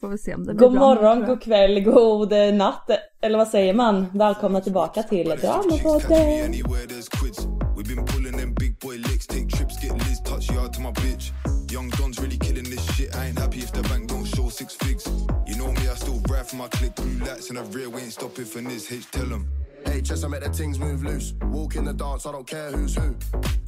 Får vi se om det blir God bra. morgon, god kväll, god natt. Eller vad säger man? Välkomna tillbaka till Dramapodden. Anywhere there's quids. We've been pulling them big boy licks, take trips, get Liz, touch yard to my bitch. Young Don's really killing this shit. I ain't happy if the bank don't show six figs. You know me, I still ride for my click. Blue lights the rear, we ain't stopping for this. H, tell them. Hey, just I make the things move loose. Walk in the dance, I don't care who's who.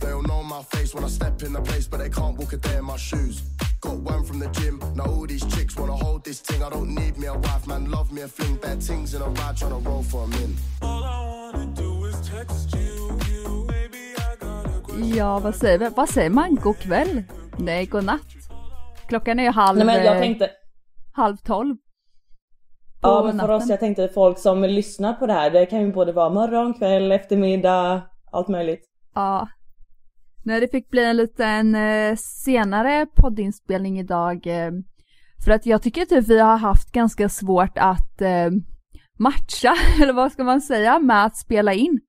They'll know my face when I step in the place, but they can't walk a day in my shoes. Got one from the gym, now all these chicks wanna hold this thing. I don't need me a wife, man, love me a fling. Bad things in a ride, tryna roll for a min. Ja, vad säger? Vad säger man? God kväll? Nej, god natt. Klockan är ju halv, Nej men jag eh, tänkte, halv tolv. Ja men för natten. oss, jag tänkte folk som lyssnar på det här, det kan ju både vara morgon, kväll, eftermiddag, allt möjligt. Ja. Nej, det fick bli en liten eh, senare poddinspelning idag. Eh, för att jag tycker typ vi har haft ganska svårt att eh, matcha, eller vad ska man säga, med att spela in.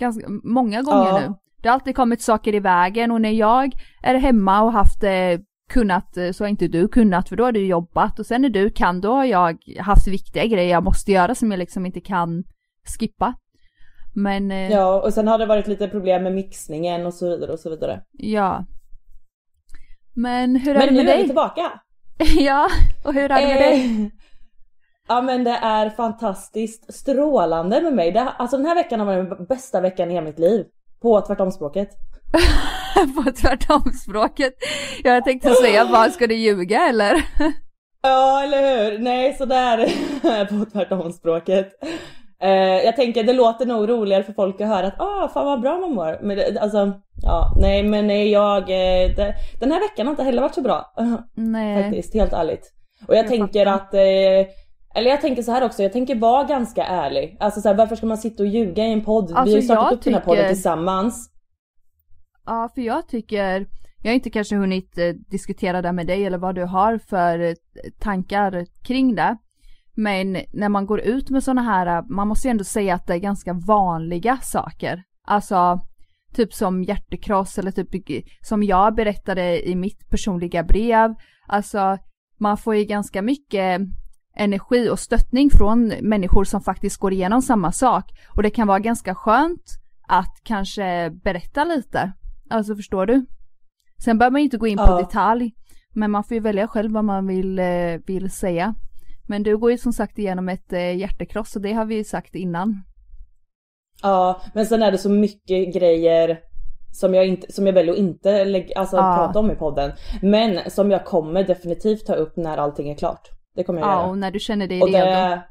Ganska många gånger Ja. nu. Det har alltid kommit saker i vägen och när jag är hemma och haft eh, kunnat eh, så har inte du kunnat för då har du jobbat och sen när du kan då har jag haft viktiga grejer jag måste göra som jag liksom inte kan skippa. Men eh, Ja och sen har det varit lite problem med mixningen och så vidare och så vidare. Ja. Men hur är Men det nu med är vi dig? tillbaka! ja, och hur är det med dig? Eh, Ja men det är fantastiskt strålande med mig. Det, alltså den här veckan har varit den bästa veckan i hela mitt liv. På tvärtomspråket. På tvärtomspråket. Jag tänkte säga bara, ska du ljuga eller? Ja eller hur? Nej så där på tvärtomspråket. Eh, jag tänker det låter nog roligare för folk att höra att ah fan vad bra man mår. Men det, alltså ja nej men nej, jag, eh, det, den här veckan har inte heller varit så bra. Nej. Faktiskt, helt ärligt. Och jag, Jag tänker fattar. att, eh, eller jag tänker så här också, jag tänker vara ganska ärlig. Alltså så här, varför ska man sitta och ljuga i en podd? Vi har Alltså, ju startat upp den här podden tycker- tillsammans. Ja, för jag tycker, jag har inte kanske hunnit eh, diskutera det med dig eller vad du har för eh, tankar kring det. Men när man går ut med sådana här, eh, man måste ju ändå säga att det är ganska vanliga saker. Alltså, typ som hjärtekross eller typ som jag berättade i mitt personliga brev. Alltså, man får ju ganska mycket energi och stöttning från människor som faktiskt går igenom samma sak. Och det kan vara ganska skönt att kanske berätta lite. Alltså förstår du? Sen behöver man ju inte gå in på Ja. detalj. Men man får ju välja själv vad man vill, eh, vill säga. Men du går ju som sagt igenom ett eh, hjärtekross och det har vi ju sagt innan. Ja, men sen är det så mycket grejer som jag, inte, som jag väljer att inte lägga, alltså, Ja. prata om i podden. Men som jag kommer definitivt ta upp när allting är klart. Det kommer jag Ja, göra. och när du känner dig Och redo. det,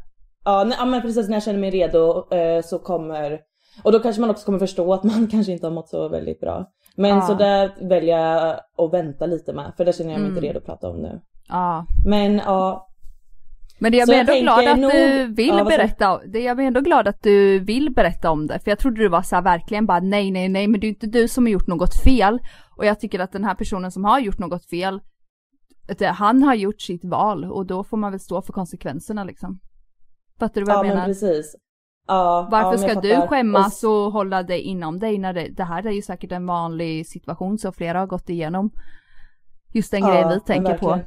ja, nej, ja men precis när jag känner mig redo eh, så kommer, och då kanske man också kommer förstå att man kanske inte har mått så väldigt bra. Men Ja. så det väljer jag att vänta lite med för det känner jag mig Mm. inte redo att prata om nu. Ja. Men ja, Men jag jag ändå glad att nog- du vill Ja, berätta. Det- Jag är ändå glad att du vill berätta om det. För jag trodde du var så här verkligen bara nej, nej, nej, men det är inte du som har gjort något fel. Och jag tycker att den här personen som har gjort något fel, han har gjort sitt val och då får man väl stå för konsekvenserna liksom. Fattar du vad Ja jag men menar? precis. Ja, ja, Varför jag ska du skämmas Och- och hålla dig inom dig när det, det här är ju säkert en vanlig situation som flera har gått igenom. Just den grejen vi tänker på.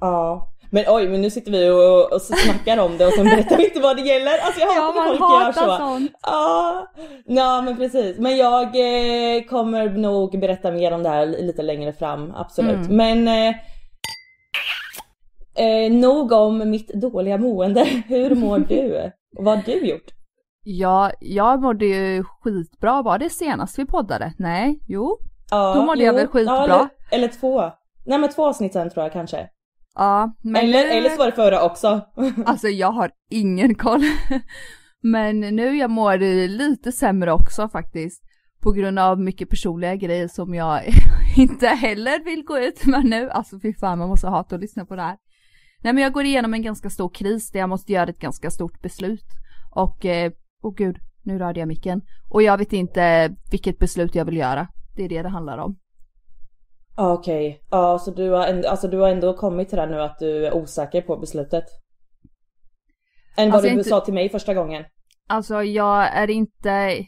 Ja, men oj, men nu sitter vi och, och snackar om det och sen berättar vi inte vad det gäller. Alltså jag Ja, hatar när man folk gör så. sånt. Ja, ja, men precis. Men jag eh, kommer nog berätta mer om det här lite längre fram, absolut. Mm. Men eh, eh, nog om mitt dåliga mående. Hur mår du? Vad har du gjort? Ja, jag mådde ju skitbra. Var det senast vi poddade? Nej, jo. Ja, Då mådde jag väl skitbra. Ja, eller, eller två. Nej men två avsnitt sen tror jag kanske. Ja, men eller, eller så var det förra också. Alltså jag har ingen koll. Men nu jag mår lite sämre också faktiskt. På grund av mycket personliga grejer som jag inte heller vill gå ut med nu. Alltså fy fan man måste hata att lyssna på det här. Nej men jag går igenom en ganska stor kris där jag måste göra ett ganska stort beslut. Och, eh, åh gud, nu rörde jag micken. Och jag vet inte vilket beslut jag vill göra. Det är det det handlar om. Ja, Okej, ja så du har, ändå, alltså, du har ändå kommit till det nu att du är osäker på beslutet? Än vad Alltså, du inte- sa till mig första gången. Alltså jag är inte...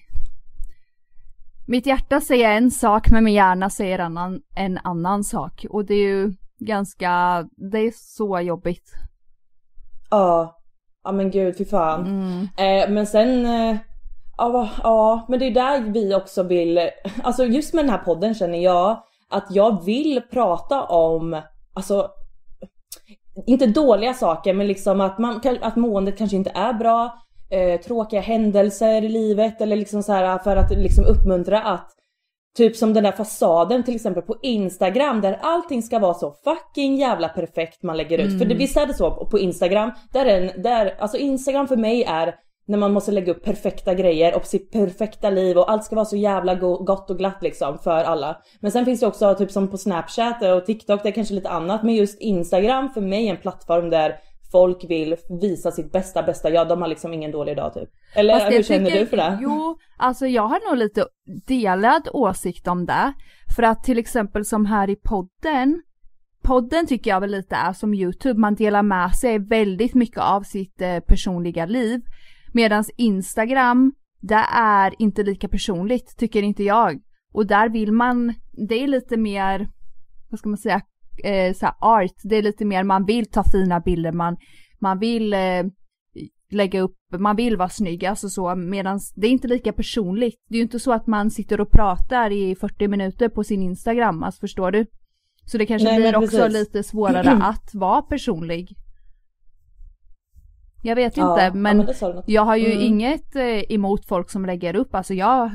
Mitt hjärta säger en sak men min hjärna säger annan, en annan sak. Och det är ju ganska, det är så jobbigt. Ja, ja men gud fy fan. Mm. Eh, men sen, eh, ja, ja men det är där vi också vill, alltså just med den här podden känner jag att jag vill prata om, alltså inte dåliga saker men liksom att, man, att måendet kanske inte är bra, eh, tråkiga händelser i livet eller liksom så här för att liksom uppmuntra att Typ som den där fasaden till exempel på Instagram där allting ska vara så fucking jävla perfekt man lägger ut. För det, visst är det så på Instagram? Där är en, där, alltså Instagram för mig är när man måste lägga upp perfekta grejer och sitt perfekta liv och allt ska vara så jävla go- gott och glatt liksom för alla. Men sen finns det också typ som på Snapchat och TikTok, det är kanske lite annat. Men just Instagram för mig är en plattform där folk vill visa sitt bästa bästa jag. De har liksom ingen dålig dag typ. Eller hur känner tycker- du för det? Jo, alltså jag har nog lite delad åsikt om det. För att till exempel som här i podden, podden tycker jag väl lite är som YouTube, man delar med sig väldigt mycket av sitt eh, personliga liv. Medan Instagram, det är inte lika personligt, tycker inte jag. Och där vill man, det är lite mer, vad ska man säga, eh, så art, det är lite mer man vill ta fina bilder, man, man vill eh, lägga upp, man vill vara snygg, alltså så, medan det är inte lika personligt. Det är ju inte så att man sitter och pratar i 40 minuter på sin Instagram, alltså förstår du? Så det kanske Nej, blir men också precis. lite svårare att vara personlig. Jag vet Ja, inte, ja, men, men du något. jag har ju Mm. inget eh, emot folk som lägger upp, alltså jag,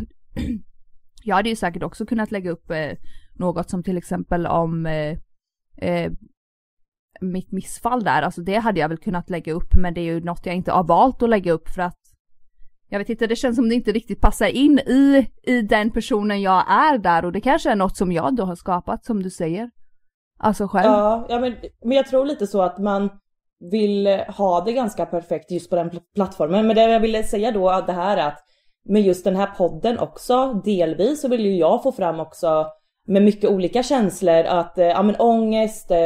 jag hade ju säkert också kunnat lägga upp eh, något som till exempel om eh, mitt missfall där, alltså det hade jag väl kunnat lägga upp men det är ju något jag inte har valt att lägga upp för att jag vet inte, det känns som det inte riktigt passar in i, i den personen jag är där och det kanske är något som jag då har skapat som du säger. Alltså själv. Ja, ja men, men jag tror lite så att man vill ha det ganska perfekt just på den pl- plattformen. Men det jag ville säga då att det här är att med just den här podden också delvis så vill ju jag få fram också med mycket olika känslor att eh, ja men ångest, eh,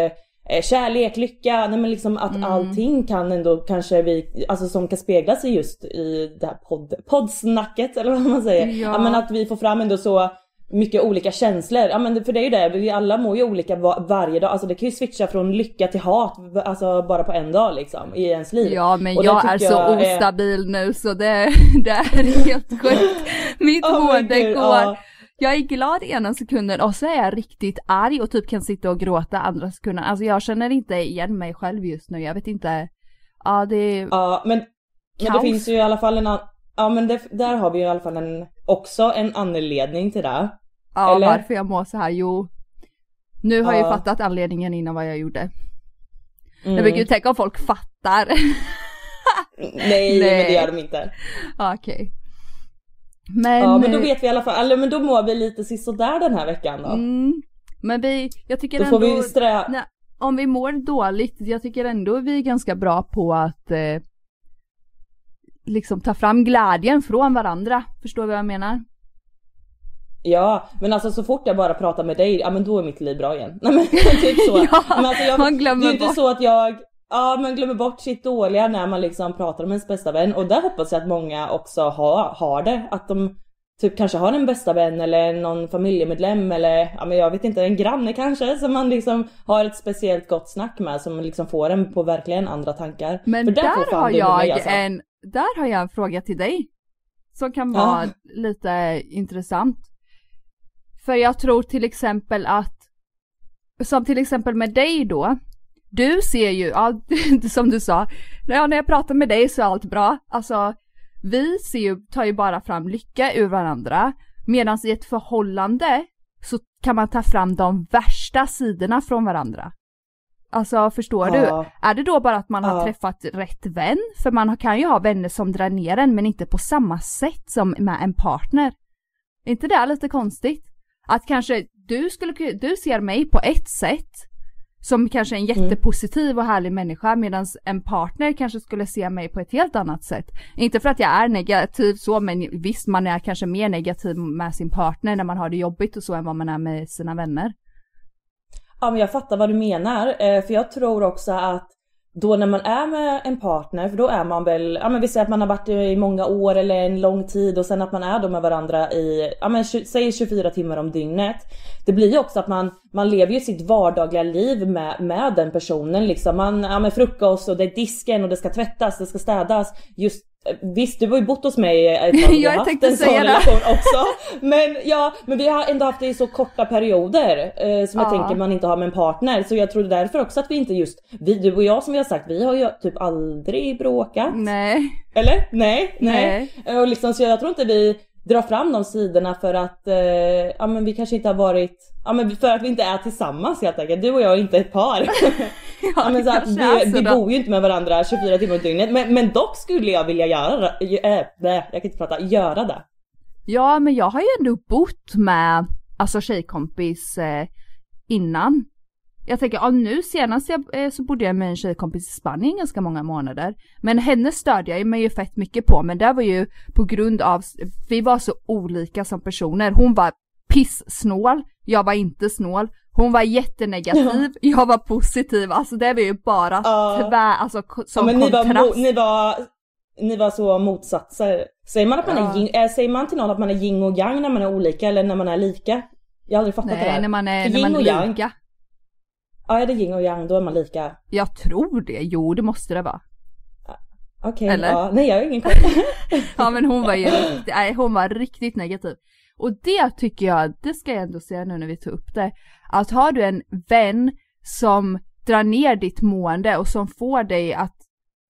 eh, kärlek, lycka, nej men liksom att allting kan ändå kanske vi, alltså som kan spegla sig just i det här podd, poddsnacket eller vad man säger. Ja. Ja. men att vi får fram ändå så mycket olika känslor. Ja men för det är ju det, vi alla mår ju olika va- varje dag. Alltså det kan ju switcha från lycka till hat, alltså bara på en dag liksom i ens liv. Ja men Och jag är så jag är- ostabil nu så det, det är helt sjukt. Mitt Oh God, går. ja. Jag är glad ena sekunden och så är jag riktigt arg och typ kan sitta och gråta andra sekunden. Alltså jag känner inte igen mig själv just nu. Jag vet inte. Ja det är Ja men, men det finns ju i alla fall en an- Ja men det, där har vi ju i alla fall en, också en anledning till det. ja, eller? varför jag mår så här. Jo. Nu har jag ju Ja. fattat anledningen innan vad jag gjorde. Mm. Jag brukar ju tänka om folk fattar. Nej, Nej. men det gör de inte. Ja, Okej. Men, Ja men då eh, vet vi i alla fall, eller men då mår vi lite sisådär den här veckan då. Mm, men vi, jag tycker Då ändå, får vi strä... nej, om vi mår dåligt, jag tycker ändå vi är ganska bra på att eh, liksom ta fram glädjen från varandra. Förstår du vad jag menar? Ja, men alltså så fort jag bara pratar med dig, ja men då är mitt liv bra igen. Nej men typ så. Ja, men alltså jag, man glömmer det är inte bort. så att jag, ja man glömmer bort sitt dåliga när man liksom pratar om ens bästa vän och där hoppas jag att många också har, har det. Att de typ kanske har en bästa vän eller någon familjemedlem eller ja men jag vet inte, en granne kanske som man liksom har ett speciellt gott snack med som liksom får en på verkligen andra tankar. Men där, fan har du mig, jag alltså. en, där har jag en fråga till dig. Som kan Ja. vara lite intressant. För jag tror till exempel att, som till exempel med dig då, du ser ju, ja, som du sa, ja, när jag pratar med dig så är allt bra. Alltså, vi ser ju, tar ju bara fram lycka ur varandra. Medan i ett förhållande så kan man ta fram de värsta sidorna från varandra. Alltså förstår du? Ja. Är det då bara att man har Ja. träffat rätt vän? För man kan ju ha vänner som drar ner en men inte på samma sätt som med en partner. Är inte det lite konstigt? Att kanske du skulle ku- du ser mig på ett sätt som kanske en jättepositiv och härlig människa medan en partner kanske skulle se mig på ett helt annat sätt. Inte för att jag är negativ så men visst man är kanske mer negativ med sin partner när man har det jobbigt och så än vad man är med sina vänner. Ja men jag fattar vad du menar, eh, för jag tror också att då när man är med en partner, för då är man väl, ja men vi säger att man har varit i många år eller en lång tid och sen att man är då med varandra i, ja men säg 24 timmar om dygnet. Det blir ju också att man, man lever ju sitt vardagliga liv med, med den personen liksom. Man, ja men frukost och det är disken och det ska tvättas, det ska städas. Just Visst, du har ju bott hos mig ett tag Jag haft en sån relation också. Men ja, men vi har ändå haft det i så korta perioder eh, som jag Ja. tänker man inte har med en partner. Så jag tror därför också att vi inte just, vi, du och jag som vi har sagt, vi har ju typ aldrig bråkat. Nej. Eller? Nej, nej. Och liksom, så jag tror inte vi drar fram de sidorna för att, eh, ja men vi kanske inte har varit, ja men för att vi inte är tillsammans helt enkelt. Du och jag är inte ett par. ja, men så att vi, så vi bor ju inte med varandra 24 timmar om dygnet. Men, men dock skulle jag vilja göra, äh, nej, jag kan inte prata, göra det. Ja, men jag har ju ändå bott med, alltså tjejkompis eh, innan. Jag tänker, ja nu senast jag, eh, så bodde jag med en tjejkompis i Spanien ganska många månader. Men henne störde jag mig ju fett mycket på, men det var ju på grund av, vi var så olika som personer. Hon var pissnål, jag var inte snål. Hon var jättenegativ, jag var positiv. Alltså det var ju bara Ja. tvär, alltså ko- Ja, som men ni var, kontrast. ni var, ni var så motsatser. Säger man att man Ja. är yin, äh, säger man till någon att man är yin och yang när man är olika eller när man är lika? Jag har aldrig fattat det Nej, där. när man är, när man är lika. Ja, är det yin och yang då är man lika. Jag tror det, jo det måste det vara. Okej, Eller? ja. Nej jag har ingen koll. Ja men hon var ju nej, hon var riktigt negativ. Och det tycker jag, det ska jag ändå säga nu när vi tar upp det, att har du en vän som drar ner ditt mående och som får dig att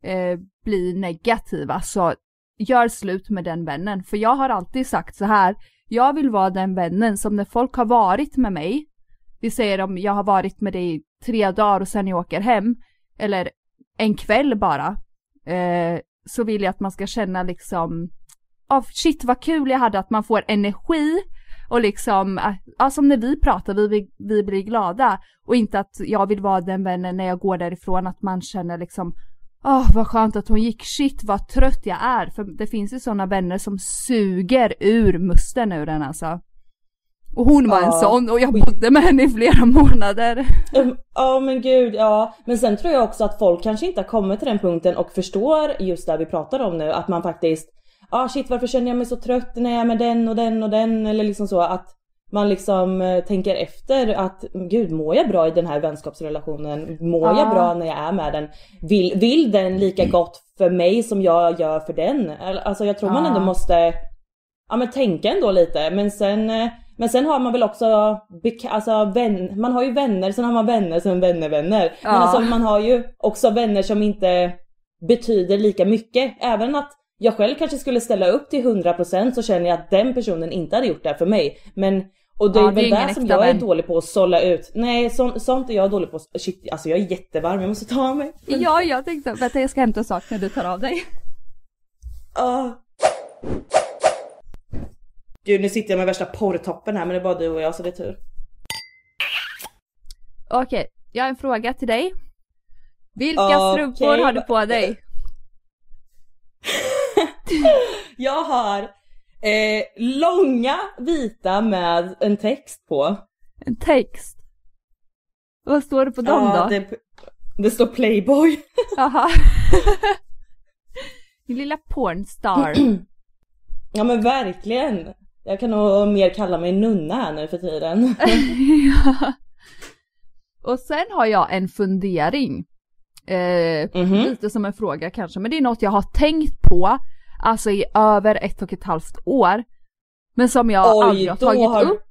eh, bli negativ, alltså gör slut med den vännen. För jag har alltid sagt så här, jag vill vara den vännen som när folk har varit med mig, vi säger om jag har varit med dig i tre dagar och sen jag åker hem, eller en kväll bara, eh, så vill jag att man ska känna liksom, oh, shit vad kul jag hade, att man får energi och liksom, eh, ja, som när vi pratar, vi, vi, vi blir glada och inte att jag vill vara den vännen när jag går därifrån, att man känner liksom Åh vad skönt att hon gick, shit vad trött jag är. För det finns ju sådana vänner som suger ur musten ur den alltså. Och hon var en Ja. sån och jag bodde med henne i flera månader. Um, Ja men gud, ja. Men sen tror jag också att folk kanske inte har kommit till den punkten och förstår just det vi pratar om nu. Att man faktiskt, ah shit varför känner jag mig så trött när jag är med den och den och den. Eller liksom så att man liksom eh, tänker efter att gud mår jag bra i den här vänskapsrelationen? Mår Ja. jag bra när jag är med den? Vill, vill den lika gott för mig som jag gör för den? Alltså jag tror man Ja. ändå måste ja men tänka ändå lite men sen eh, men sen har man väl också, alltså vän, man har ju vänner, sen har man vänner som vänner vänner. Men Ja. alltså man har ju också vänner som inte betyder lika mycket. Även att jag själv kanske skulle ställa upp till 100% så känner jag att den personen inte hade gjort det för mig. Men och det Ja, är det är väl där som jag är vän. dålig på att sålla ut. Nej så, sånt är jag dålig på. Shit alltså jag är jättevarm, jag måste ta av mig. Ja, jag tänkte, vänta jag ska hämta en sak när du tar av dig. Ah. Gud nu sitter jag med värsta porrtoppen här men det är bara du och jag så det är tur. Okej, jag har en fråga till dig. Vilka Okej. strumpor har du på dig? Jag har Eh, långa vita med en text på. En text? Vad står det på dem Ja, då? det, det står Playboy. Jaha. Min lilla pornstar. Ja men verkligen. Jag kan nog mer kalla mig nunna här nu för tiden. ja. Och sen har jag en fundering. Eh, Mhm. Lite som en fråga kanske, men det är något jag har tänkt på alltså i över ett och ett halvt år. Men som jag Oj, aldrig har tagit har- upp.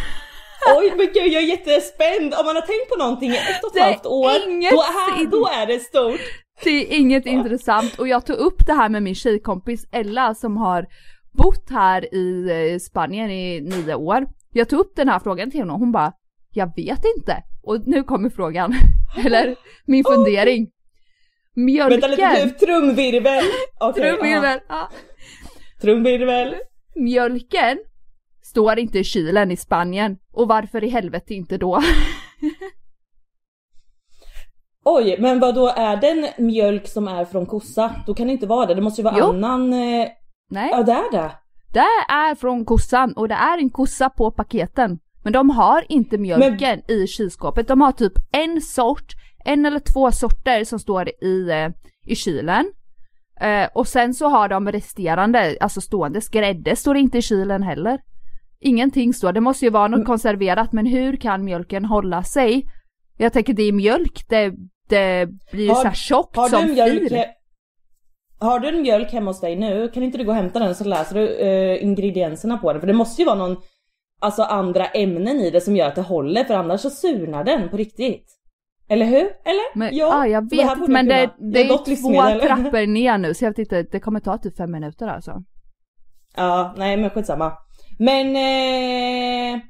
Oj men gud jag är jättespänd! Om man har tänkt på någonting i ett och ett halvt år, inget då är, då är det stort. Det är inget intressant och jag tog upp det här med min tjejkompis Ella som har bott här i eh, Spanien i nio år. Jag tog upp den här frågan till henne och hon bara Jag vet inte. Och nu kommer frågan. Eller min fundering. Mjölken. Vänta lite trumvirvel! Okej, Trumvirvel. Ja. Trumvirvel. Mjölken står inte i kylen i Spanien. Och varför i helvete inte då? Oj, men vad då är den mjölk som är från kossa? Då kan det inte vara det, det måste ju vara Jo. annan... Eh... Nej. Ja det är det. Det är från kossan och det är en kossa på paketen. Men de har inte mjölken i kylskåpet. De har typ en sort, en eller två sorter som står i, eh, i kylen. Eh, och sen så har de resterande, alltså stående grädde står inte i kylen heller. Ingenting står, det måste ju vara något konserverat men hur kan mjölken hålla sig? Jag tänker det är mjölk, det, det blir ju Har- så här tjockt Har som fil. Har du en mjölk hemma hos dig nu? Kan inte du gå och hämta den så läser du eh, ingredienserna på den? För det måste ju vara någon, alltså andra ämnen i det som gör att det håller för annars så surnar den på riktigt. Eller hur? Eller? Men, ja, ah, jag vet inte men det, det är är två trappor ner nu så jag vet inte, det kommer ta typ fem minuter alltså. Ja, nej men skitsamma. Men eh,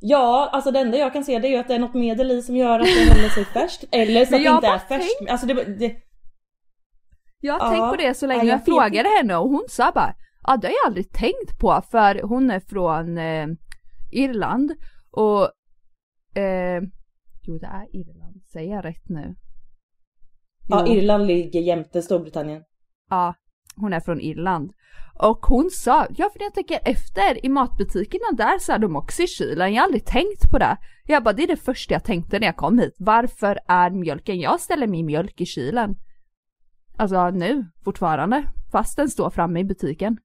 ja, alltså det enda jag kan se det är ju att det är något medel i som gör att det håller sig färskt. Eller så att det inte är färskt. Alltså det, det, Jag har Ja, tänkt på det så länge jag jag, frågade henne och hon sa bara Ja det har jag aldrig tänkt på för hon är från eh, Irland och eh, Jo det är Irland, säger jag rätt nu? ja, Jo. Irland ligger jämte Storbritannien. Ja, hon är från Irland. Och hon sa, ja för jag tänker efter i matbutikerna där så är de också i kylen, jag har aldrig tänkt på det. Jag bara, det är det första jag tänkte när jag kom hit. Varför är mjölken, jag ställer min mjölk i kylen. Alltså nu, fortfarande, fast den står framme i butiken.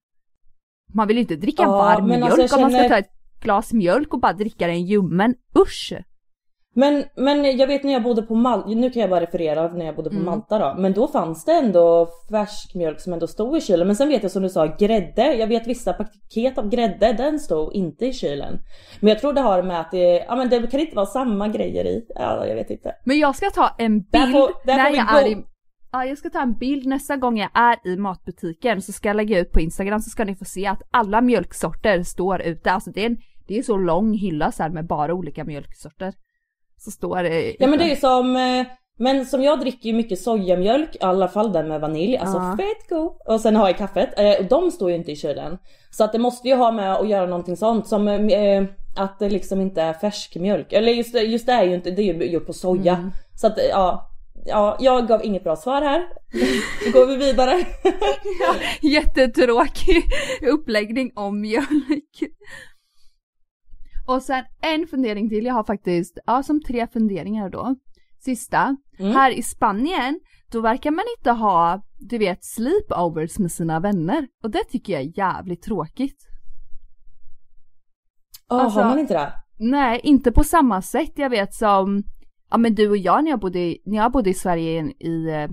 Man vill ju inte dricka Ja, varm mjölk alltså, om man ska ta ett glas mjölk och bara dricka den ljummen, usch! Men, men jag vet när jag bodde på Malta, nu kan jag bara referera när jag bodde på Mm. Malta då. Men då fanns det ändå färsk mjölk som ändå stod i kylen. Men sen vet jag som du sa, grädde. Jag vet vissa paket av grädde, den stod inte i kylen. Men jag tror det har med att det, ja men det kan inte vara samma grejer i. Ja, jag vet inte. Men jag ska ta en bild Där får- där när jag är i... Ja, jag ska ta en bild nästa gång jag är i matbutiken så ska jag lägga ut på Instagram så ska ni få se att alla mjölksorter står ute. Alltså det är en det är så lång hylla så här med bara olika mjölksorter. Så står det... Ja men det är ju som, eh, men som jag dricker ju mycket sojamjölk, i alla fall den med vanilj, alltså Ja. fett god. Och sen har jag kaffet, eh, och de står ju inte i kylen. Så att det måste ju ha med att göra någonting sånt som eh, att det liksom inte är färsk mjölk. Eller just, just det är ju inte, det är ju gjort på soja. Mm. Så att eh, ja, ja, jag gav inget bra svar här. Nu går vi vidare. Jättetråkig uppläggning om mjölk. Och sen en fundering till, jag har faktiskt, ja som tre funderingar då. Sista, Mm. här i Spanien, då verkar man inte ha, du vet, sleepovers med sina vänner. Och det tycker jag är jävligt tråkigt. Oh, Alltså- har man inte det? Nej, inte på samma sätt. Jag vet som, ja men du och jag när jag bodde, när jag bodde i Sverige i, eh,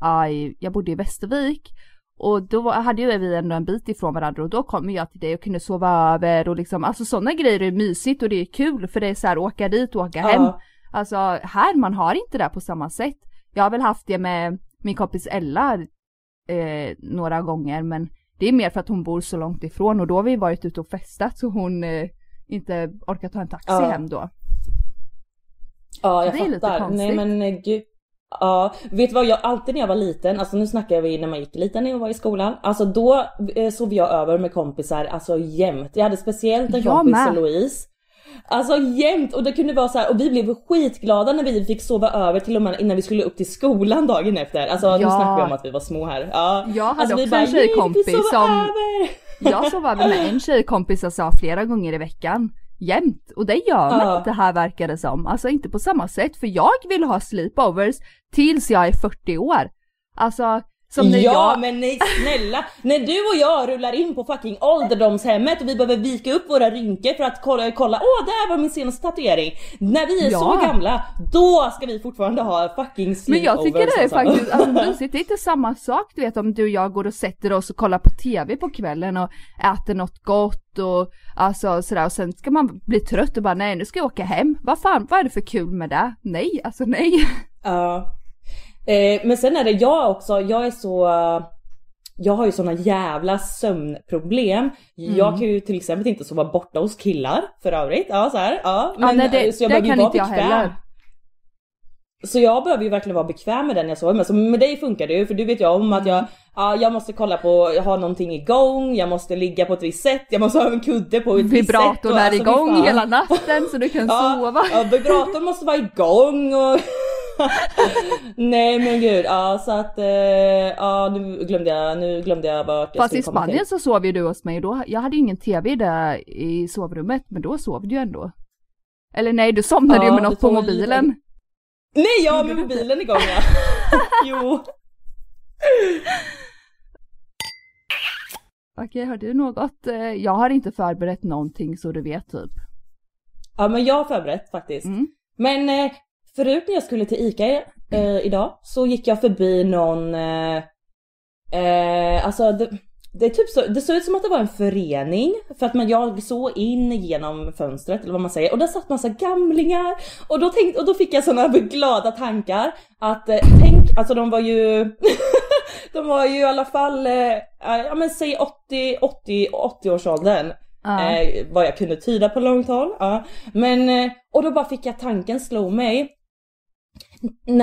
ja, jag bodde i Västervik. Och då hade ju vi ändå en bit ifrån varandra och då kom jag till dig och kunde sova över och liksom, alltså sådana grejer är mysigt och det är kul för det är så här åka dit och åka hem. Alltså här, man har inte det på samma sätt. Jag har väl haft det med min kompis Ella eh, några gånger men det är mer för att hon bor så långt ifrån och då har vi varit ute och festat så hon eh, inte orkar ta en taxi Ja. hem då. Ja, jag Det är lite fattar. konstigt. Nej men eh, gud. Ja, vet du vad jag alltid när jag var liten, alltså nu snackar vi när man gick liten när jag var i skolan. Alltså då eh, sov jag över med kompisar, alltså jämt. Jag hade speciellt en Jag kompis, med. Louise. Alltså jämt! Och det kunde vara så här, och vi blev skitglada när vi fick sova över till och med innan vi skulle upp till skolan dagen efter. Alltså nu Ja. snackar vi om att vi var små här. Ja. Jag hade alltså, också bara, en tjejkompis "Yay, vi får sova som- Över. Jag sover över med en tjejkompis alltså flera gånger i veckan. Jämt. Och det gör man Ja. inte här verkar det som. Alltså inte på samma sätt. För jag vill ha sleepovers tills jag är 40 år. Alltså som när ja jag... men nej snälla, när du och jag rullar in på fucking ålderdomshemmet och vi behöver vika upp våra rynkor för att kolla, kolla åh där var min senaste tatuering. När vi är Ja. så gamla, då ska vi fortfarande ha fucking Men jag tycker det är alltså. faktiskt alltså, mysigt. Det är inte samma sak du vet om du och jag går och sätter oss och kollar på TV på kvällen och äter något gott och alltså sådär och sen ska man bli trött och bara nej nu ska jag åka hem. Vad fan, vad är det för kul med det? Nej, alltså nej. Ja. Eh, men sen är det jag också, jag är så... Jag har ju såna jävla sömnproblem. Jag Mm. kan ju till exempel inte sova borta hos killar för övrigt. Ja så här, ja. Ja, nej, det, så jag det behöver ju vara jag bekväm. heller. Så jag behöver ju verkligen vara bekväm med den jag sover med. Så med dig funkar det ju för du vet ju om att Mm. jag, ja, jag måste kolla på, jag har någonting igång, jag måste ligga på ett visst sätt, jag måste ha en kudde på ett visst sätt. Vibratorn är alltså, igång hela natten så du kan Ja, sova. ja, vibratorn måste vara igång och... Nej men gud, ja så att, eh, ja nu glömde jag, nu glömde jag vart jag Fast i komma till. Spanien så sov ju du hos mig då, jag hade ju ingen TV där i sovrummet men då sov du ju ändå. Eller nej, du somnade Ja, ju med något på mobilen. lite- Nej har med mobilen igång ja. jo. Okej, har du något? Eh, Jag har inte förberett någonting så du vet typ. Ja men jag har förberett faktiskt. Mm. Men eh, förut när jag skulle till ICA eh, idag så gick jag förbi någon, eh, eh, alltså det, det, är typ så, det såg ut som att det var en förening för att man, jag såg in genom fönstret eller vad man säger och där satt massa gamlingar och då, tänkte, och då fick jag sådana glada tankar att eh, tänk, alltså de var ju de var ju i alla fall, eh, ja men säg 80, 80, 80 årsåldern. Ja. Eh, vad jag kunde tyda på långt håll. Ja. Men, eh, och då bara fick jag tanken slå mig.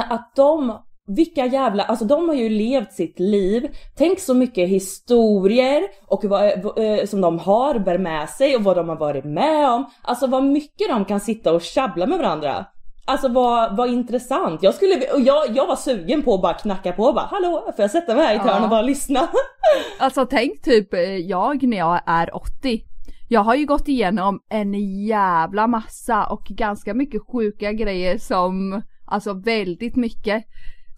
Att de, vilka jävla, alltså de har ju levt sitt liv. Tänk så mycket historier och vad, vad, eh, som de har, bär med sig och vad de har varit med om. Alltså vad mycket de kan sitta och tjabbla med varandra. Alltså vad, vad intressant. Jag skulle, och jag, jag var sugen på att bara knacka på och bara hallå, får jag sätta mig här i ett Ja. och bara lyssna? Alltså tänk typ eh, jag när jag är 80. Jag har ju gått igenom en jävla massa och ganska mycket sjuka grejer som, alltså väldigt mycket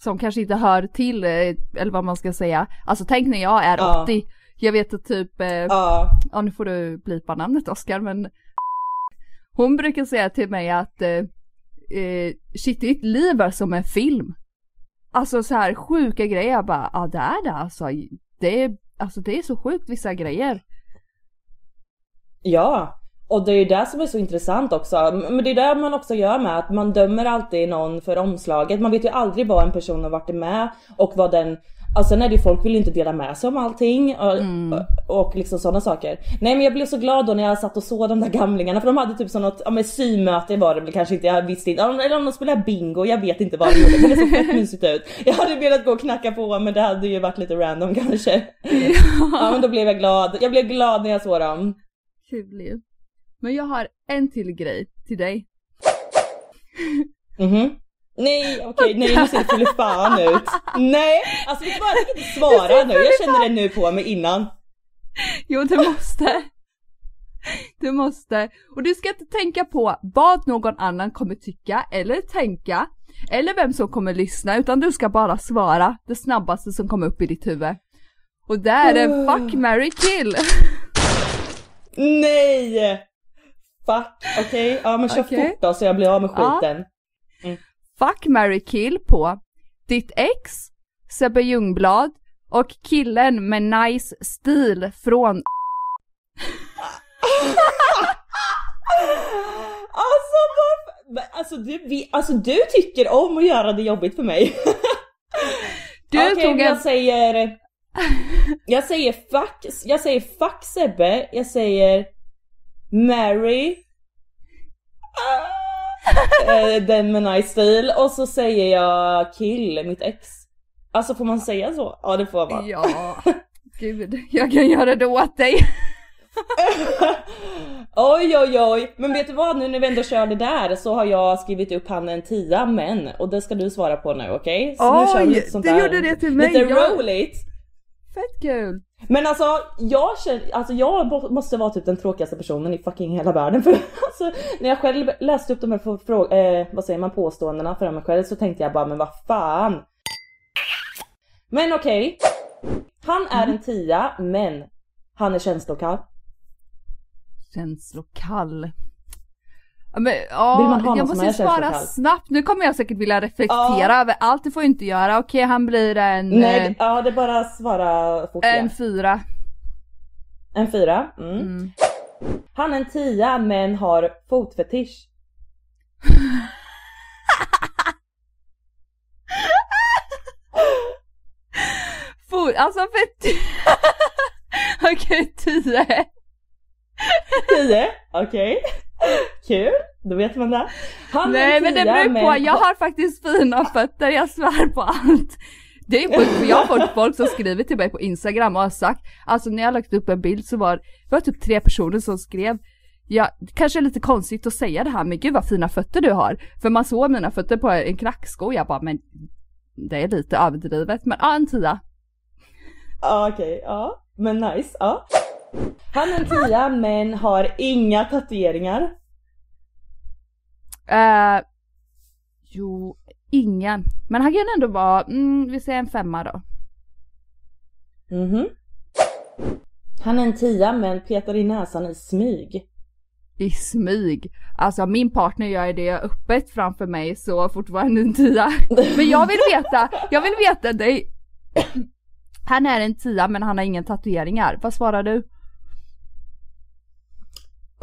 som kanske inte hör till, eh, eller vad man ska säga. Alltså tänk när jag är Ja. 80. Jag vet att typ, eh, Ja. ja nu får du blipa namnet Oskar men hon brukar säga till mig att eh, eh, shit ditt liv är som en film. Alltså så här sjuka grejer, jag bara ja det är det alltså. Det är, alltså det är så sjukt vissa grejer. Ja, och det är ju det som är så intressant också. Men det är det man också gör med att man dömer alltid någon för omslaget. Man vet ju aldrig vad en person har varit med och vad den Alltså sen är det ju folk vill inte dela med sig om allting och, och liksom sådana saker. Nej men jag blev så glad då när jag satt och såg de där gamlingarna för de hade typ som något, ja men symöte var det väl kanske inte, jag visste inte, eller om de spelade bingo, jag vet inte vad de gjorde men det såg fett mysigt ut. Jag hade velat gå och knacka på men det hade ju varit lite random kanske. Ja men då blev jag glad, jag blev glad när jag såg dem. Kul. Men jag har en till grej till dig. Mhm. Nej okej, nej nu ser det för fan ut. Nej, alltså vet du vad, jag tänker inte svara nu, jag känner det nu på mig innan. Jo du måste. Du måste. Och du ska inte tänka på vad någon annan kommer tycka eller tänka. Eller vem som kommer lyssna utan du ska bara svara det snabbaste som kommer upp i ditt huvud. Och det är en fuck, marry, kill. Nej! Fuck, okej, ja men kör Okej. fort då så jag blir av med Ja. skiten. Fuck, marry, kill på ditt ex, Sebbe Ljungblad och killen med nice stil från Alltså men, alltså du, vi, alltså du tycker om att göra det jobbigt för mig. Du Okej, tog en... jag säger... Jag säger fuck, jag säger fuck Sebbe, jag säger Mary eh, Den med nice stil och så säger jag kill mitt ex. Alltså får man säga så? Ja det får man. Ja, gud, jag kan göra det åt dig. Oj oj oj, men vet du vad nu när vi ändå kör det där så har jag skrivit upp han en tia men och det ska du svara på nu okej? Så nu kör vi Oj, lite sånt du där, gjorde det till mig, Lite ja. roligt. Fett kul. Men alltså jag känner, alltså jag måste vara typ den tråkigaste personen i fucking hela världen för alltså när jag själv läste upp de här eh, vad säger man, påståendena för mig själv så tänkte jag bara men vad fan. Men okej. Han är en tia men han är känslokall. Känslokall. Men, ja, Vill man ha någon jag måste svara snabbt. Nu kommer jag säkert vilja reflektera Ja. över allt. Det får jag inte göra. Okej, han blir en, Nej, eh, ja det är bara att svara fort en igen. fyra. En fyra. Mm. Mm. Han är en tia men har fotfetisch. Fot, alltså för... Okej, tio. 10, okej. Kul, då vet man det. Han Nej en men det beror på, jag har faktiskt fina fötter, jag svär på allt. Det är på, jag har fått folk som skriver till mig på Instagram och har sagt, alltså när jag lagt upp en bild så var det var typ tre personer som skrev Ja, kanske är lite konstigt att säga det här men gud vad fina fötter du har. För man såg mina fötter på en klacksko och jag bara men det är lite överdrivet men ja en tia. Ja okej, ja. Men nice, ja. Han är en tia men har inga tatueringar. Eh, jo, ingen. Men han kan ändå vara, mm, vi säger en femma då. Mhm. Han är en tia men petar i näsan i smyg. I smyg. Alltså min partner gör det öppet framför mig så fortfarande en tia. Men jag vill veta, jag vill veta dig. Han är en tia men han har ingen tatueringar. Vad svarar du?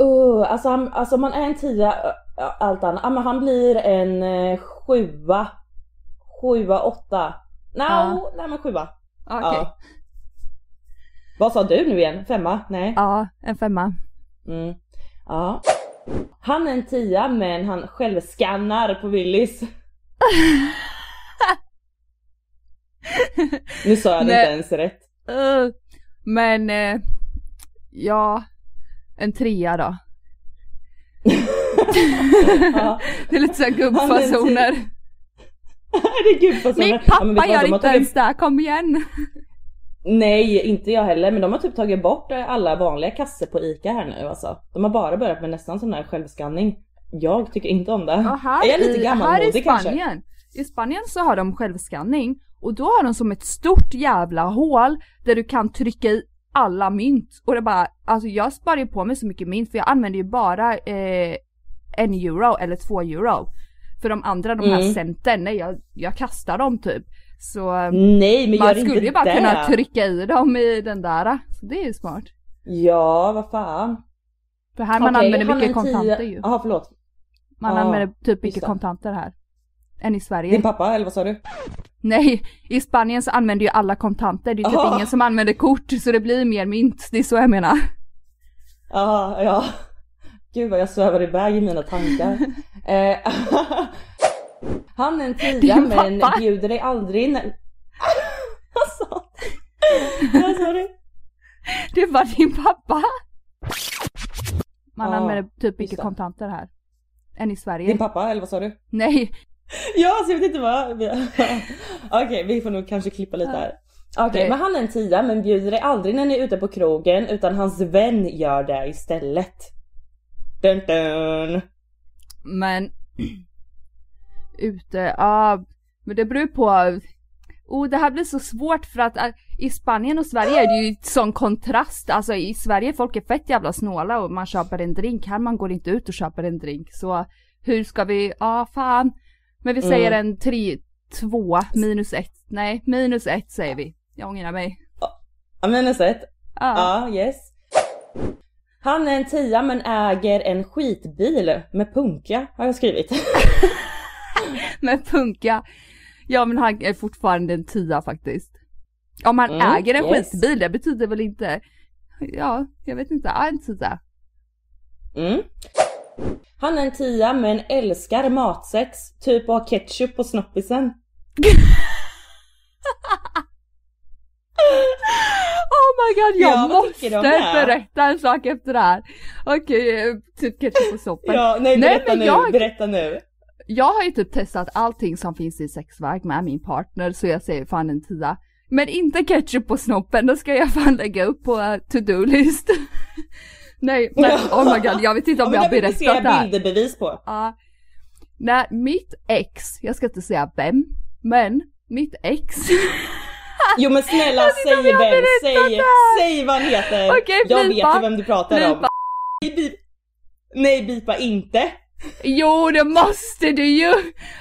Uh, alltså, han, alltså man är en tia, allt annat, ja, men han blir en eh, sjua. Sjua, åtta. No, Ja. nej men sjua. Okej. Ja. Vad sa du nu igen? Femma? Nej. Ja, en femma. Mm. Ja. Han är en tia men han självskannar på Willys. nu sa jag det inte ens rätt. Uh, men, eh, ja, en trea då. Ja. Det är lite såhär gubbfasoner. tia. det är vad Min Ja, pappa vad, gör inte tagit- ens det, kom igen. Nej, inte jag heller. Men de har typ tagit bort eh, alla vanliga kasser på ICA här nu alltså. De har bara börjat med nästan sån här självskanning. Jag tycker inte om det. Ja, här, är jag lite i, här i gammalmodig kanske? Spanien, i Spanien så har de självskanning och då har de som ett stort jävla hål där du kan trycka i alla mynt. Och det bara, alltså jag sparar ju på mig så mycket mynt för jag använder ju bara eh, en euro eller två euro. För de andra, de här Mm. centen, nej jag, jag kastar dem typ. Så eh, Nej, man skulle ju bara det. kunna trycka i dem i den där. Så det är ju smart. Ja, vad fan. För här man använder mycket kontanter ju. Jaha, förlåt. Man Ja, använder typ mycket kontanter här. Än i Sverige. Din pappa, eller vad sa du? Nej, i Spanien så använder ju alla kontanter. Det är typ Aha. ingen som använder kort så det blir mer mynt. Det är så jag menar. Ja, ja. Gud vad jag svävar iväg i mina tankar. eh, han är en tia men bjuder dig aldrig när... Vad sa du? Vad sa du? Det var din pappa. Man Ja, använder typ mycket kontanter här. Än i Sverige. Din pappa, eller vad sa du? Nej, Ja, alltså jag vet inte vad... Okej, vi får nog kanske klippa lite här. Okej, Nej. men han är en tia men bjuder dig aldrig när ni är ute på krogen utan hans vän gör det istället. Dun, dun. men ute, ja, men det beror på. Oh, det här blir så svårt för att äh, i Spanien och Sverige är det ju sån kontrast. Alltså i Sverige folk är fett jävla snåla och man köper en drink. Här man går inte ut och köper en drink. Så hur ska vi, ja fan. Men vi säger en 3, 2, minus 1. Nej, minus 1 säger vi. Jag ångrar mig. Ja, minus ett. Ja, Ja, yes. Han är en tia men äger en skitbil med punka har jag skrivit. men punka. Ja men han är fortfarande en tia faktiskt. Om han Mm, äger en yes. skitbil, det betyder väl inte, ja, jag vet inte, ja, en tia. Mm. Han är en tia men älskar matsex, typ att ha ketchup på snoppisen. Oh my god, jag Ja, måste berätta en sak efter det här. Okej, eh, typ ketchup på soppen. Ja, nej Nej, berätta men nu, jag- berätta nu. Jag har ju typ testat allting som finns i sexväg med min partner så jag säger fan en tia. Men inte ketchup på snoppen, då ska jag fan lägga upp på to-do-list. Nej, men oh my god, jag vet inte om ja, jag har berättat det här. Det vill bilderbevis på. Ja. När mitt ex, jag ska inte säga vem, men mitt ex. jo men snälla säg vem, säg, säg vad han heter. Okej, jag bipa, vet ju vem du pratar bipa. om. Nej, Nej bipa inte. Jo det måste du ju!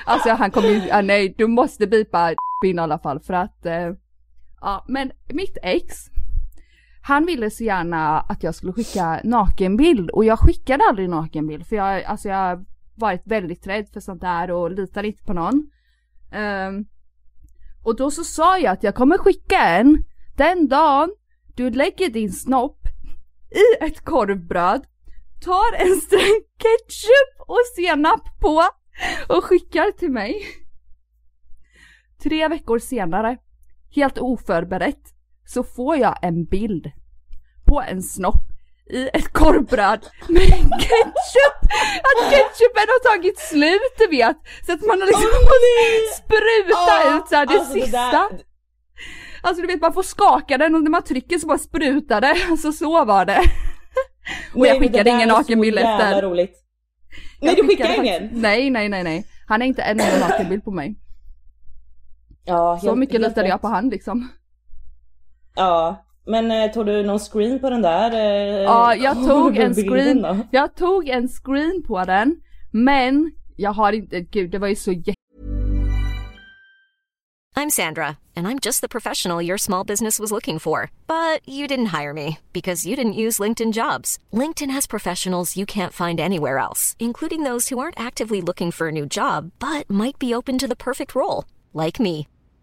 Alltså han kommer ju, ah, nej du måste bipa in i alla fall för att, eh, ja men mitt ex, han ville så gärna att jag skulle skicka nakenbild och jag skickade aldrig nakenbild för jag, alltså jag har varit väldigt rädd för sånt där och litar inte på någon. Um, och då så sa jag att jag kommer skicka en den dagen du lägger din snopp i ett korvbröd, tar en sträng ketchup och senap på och skickar till mig. Tre veckor senare, helt oförberett, så får jag en bild på en snopp i ett korvbröd med ketchup! Att ketchupen har tagit slut du vet! Så att man har liksom oh, sprutat oh, ut såhär det alltså sista. Det. Alltså du vet man får skaka den och när man trycker så bara sprutar det, alltså så var det. och jag skickade ingen nakenbild efter. roligt. Nej du skickade ingen? Nej nej nej nej. Han är inte en enda nakenbild på mig. Ja, helt, så mycket litade jag på han liksom. Ja, men eh, tog du någon screen på den där? Eh, ja, jag tog en screen. Då? Jag tog en screen på den, men jag har inte, gud det var ju så jätte I'm Sandra, and I'm just the professional your small business was looking for. But you didn't hire me because you didn't use LinkedIn jobs. LinkedIn has professionals you can't find anywhere else, including those who aren't actively looking for a new job, but might be open to the perfect role, like me.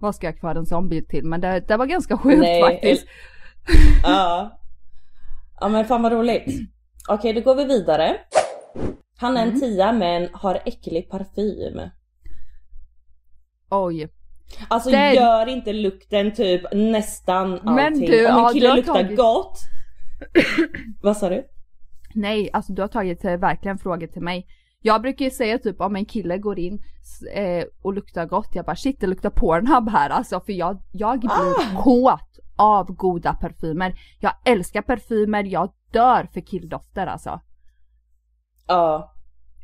vad ska jag kvar en sån bild till? Men det, det var ganska sjukt Nej, faktiskt. Ja. Ja men fan vad roligt. Okej då går vi vidare. Han är en mm. tia men har äcklig parfym. Oj. Alltså det... gör inte lukten typ nästan allting. Men du, Om en kille ja, luktar tagit... gott. vad sa du? Nej, alltså du har tagit eh, verkligen frågor till mig. Jag brukar ju säga typ om en kille går in eh, och luktar gott, jag bara shit det luktar Pornhub här alltså för jag, jag blir ah. kåt av goda parfymer. Jag älskar parfymer, jag dör för killdofter alltså. Ja.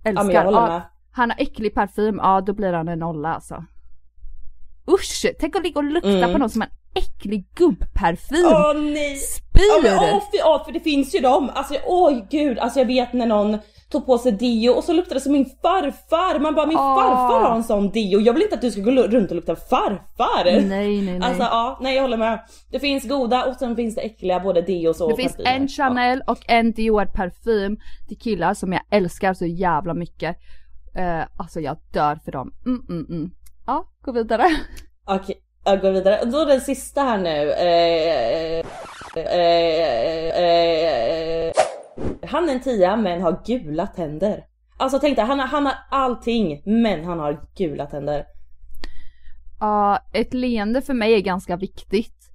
Älskar. Ja, jag håller med. han har äcklig parfym, ja då blir han en nolla alltså. Usch! Tänk att ligga och lukta mm. på någon som en äcklig gubbparfym. Åh nej! Spyr! Ja, men, åh, för, åh, för det finns ju dem. Alltså åh gud, alltså jag vet när någon tog på sig deo och så luktade det som min farfar. Man bara min oh. farfar har en sån deo. Jag vill inte att du ska gå runt och lukta farfar. Nej nej nej. Alltså ja, nej jag håller med. Det finns goda och sen finns det äckliga både deos och Det finns parfymer. en Chanel och en Dior parfym till killar som jag älskar så jävla mycket. Uh, alltså jag dör för dem. Mm, mm, mm. Ja, gå vidare. Okej, jag går vidare. Då den sista här nu. Eh, eh, eh, han är en tia men har gula tänder. Alltså tänk dig, han, har, han har allting men han har gula tänder. Ja, uh, ett leende för mig är ganska viktigt.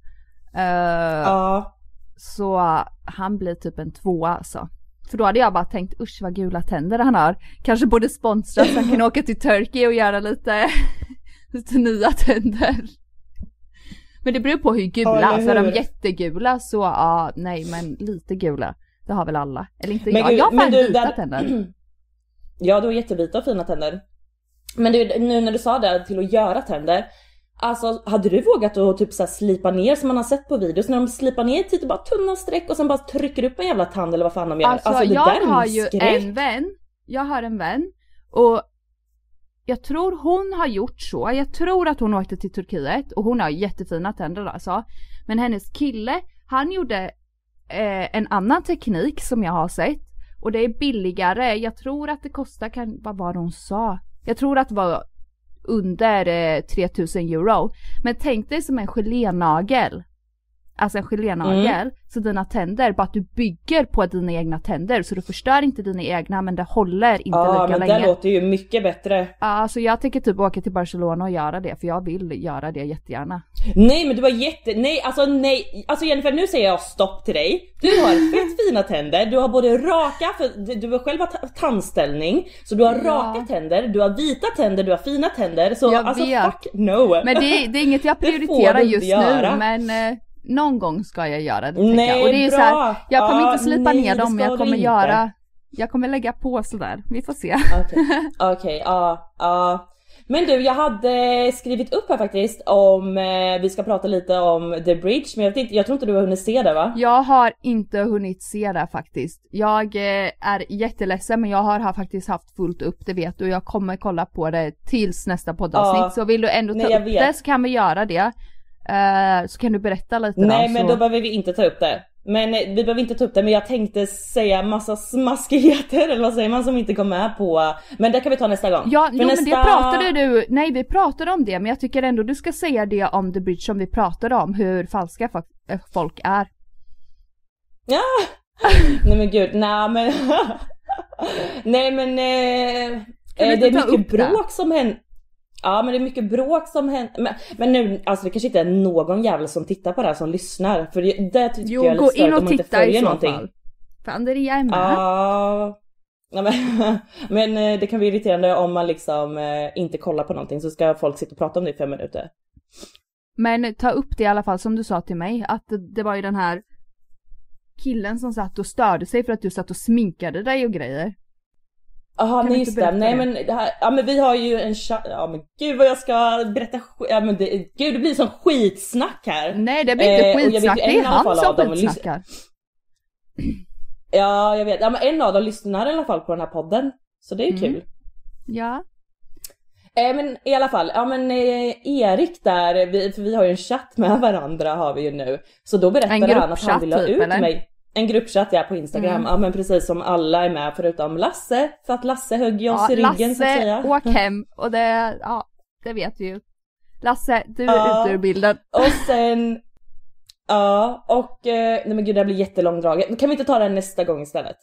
Uh, ja. Uh. Så han blir typ en tvåa alltså. För då hade jag bara tänkt usch vad gula tänder han har. Kanske borde sponsra så han kan åka till Turkey och göra lite, lite nya tänder. Men det beror på hur gula, ja, så är de jättegula så ja, nej men lite gula. Det har väl alla? Eller inte men jag? Jag har fan vita där... tänder. Ja du har jättevita och fina tänder. Men du, nu när du sa det till att göra tänder. Alltså hade du vågat att typ så slipa ner som man har sett på videos när de slipar ner till typ bara tunna streck och sen bara trycker upp en jävla tand eller vad fan de gör. Alltså, alltså jag har ju en vän jag har en vän och jag tror hon har gjort så, jag tror att hon åkte till Turkiet och hon har jättefina tänder alltså. Men hennes kille, han gjorde eh, en annan teknik som jag har sett och det är billigare. Jag tror att det kostar, kan, vad var det hon sa? Jag tror att det var under eh, 3000 euro. Men tänk dig som en gelénagel. Alltså en gelénagel. Mm. Så dina tänder, bara att du bygger på dina egna tänder. Så du förstör inte dina egna men det håller inte Ja lika men länge. det låter ju mycket bättre. Ja, Alltså jag tänker typ åka till Barcelona och göra det för jag vill göra det jättegärna. Nej men du har jätte, nej alltså nej, alltså Jennifer nu säger jag stopp till dig. Du har fett fina tänder, du har både raka, för du har själva ta- tandställning, så du har Ja. raka tänder, du har vita tänder, du har fina tänder, så Jag alltså vet. fuck no. Men det, det är inget jag prioriterar just göra. nu men eh, någon gång ska jag göra det Nej, jag. Och det är bra. så här, jag kommer Ja, inte slipa nej, ner dem men jag kommer inte. göra, jag kommer lägga på sådär. Vi får se. Okej, ja, ja. Men du, jag hade skrivit upp här faktiskt om, eh, vi ska prata lite om The Bridge, men jag, inte, jag tror inte du har hunnit se det va? Jag har inte hunnit se det faktiskt. Jag eh, är jätteledsen men jag har, har faktiskt haft fullt upp, det vet du. Jag kommer kolla på det tills nästa poddavsnitt. Ja. Så vill du ändå ta Nej, upp vet. det så kan vi göra det. Eh, så kan du berätta lite Nej då. men så... då behöver vi inte ta upp det. Men eh, vi behöver inte ta upp det men jag tänkte säga massa smaskigheter eller vad säger man som inte kom med på. Men det kan vi ta nästa gång. Ja, För jo, nästa... men det pratade du, nej vi pratade om det men jag tycker ändå du ska säga det om The Bridge som vi pratade om, hur falska äh, folk är. Ja! Nej men gud, nej men... nej men... Eh, eh, det är mycket upp det? bråk som händer. Ja men det är mycket bråk som händer. Men, men nu, alltså det kanske inte är någon jävel som tittar på det här som lyssnar. För det, det tycker Jo, jag är gå lite in störigt och om man inte titta i följer så någonting. fall. För Andrea är med. Ja. Ja, men, men eh, det kan bli irriterande om man liksom eh, inte kollar på någonting så ska folk sitta och prata om det i fem minuter. Men ta upp det i alla fall som du sa till mig, att det var ju den här killen som satt och störde sig för att du satt och sminkade dig och grejer. Jaha, nej just det. Nej men det här, ja men vi har ju en cha- ja men gud vad jag ska berätta ja men det, gud det blir som skitsnack här. Nej det blir inte Eh, jag vet skitsnack, det är han som skitsnackar. Ja jag vet, ja men en av dem lyssnar i alla fall på den här podden. Så det är ju Mm. kul. Ja. Eh, men i alla fall, ja men eh, Erik där, vi, för vi har ju en chatt med varandra har vi ju nu. Så då berättade han att han ville ha typ, ut eller? mig. En gruppchatt ja på Instagram, Mm. ja men precis som alla är med förutom Lasse. För att Lasse högg ju oss ja i ryggen så att Lasse, säga. åk hem och det, ja det vet du ju. Lasse, du är Ja. ute ur bilden. Och sen, ja och, eh, nej men gud det här blir jättelångdraget. Kan vi inte ta det nästa gång istället?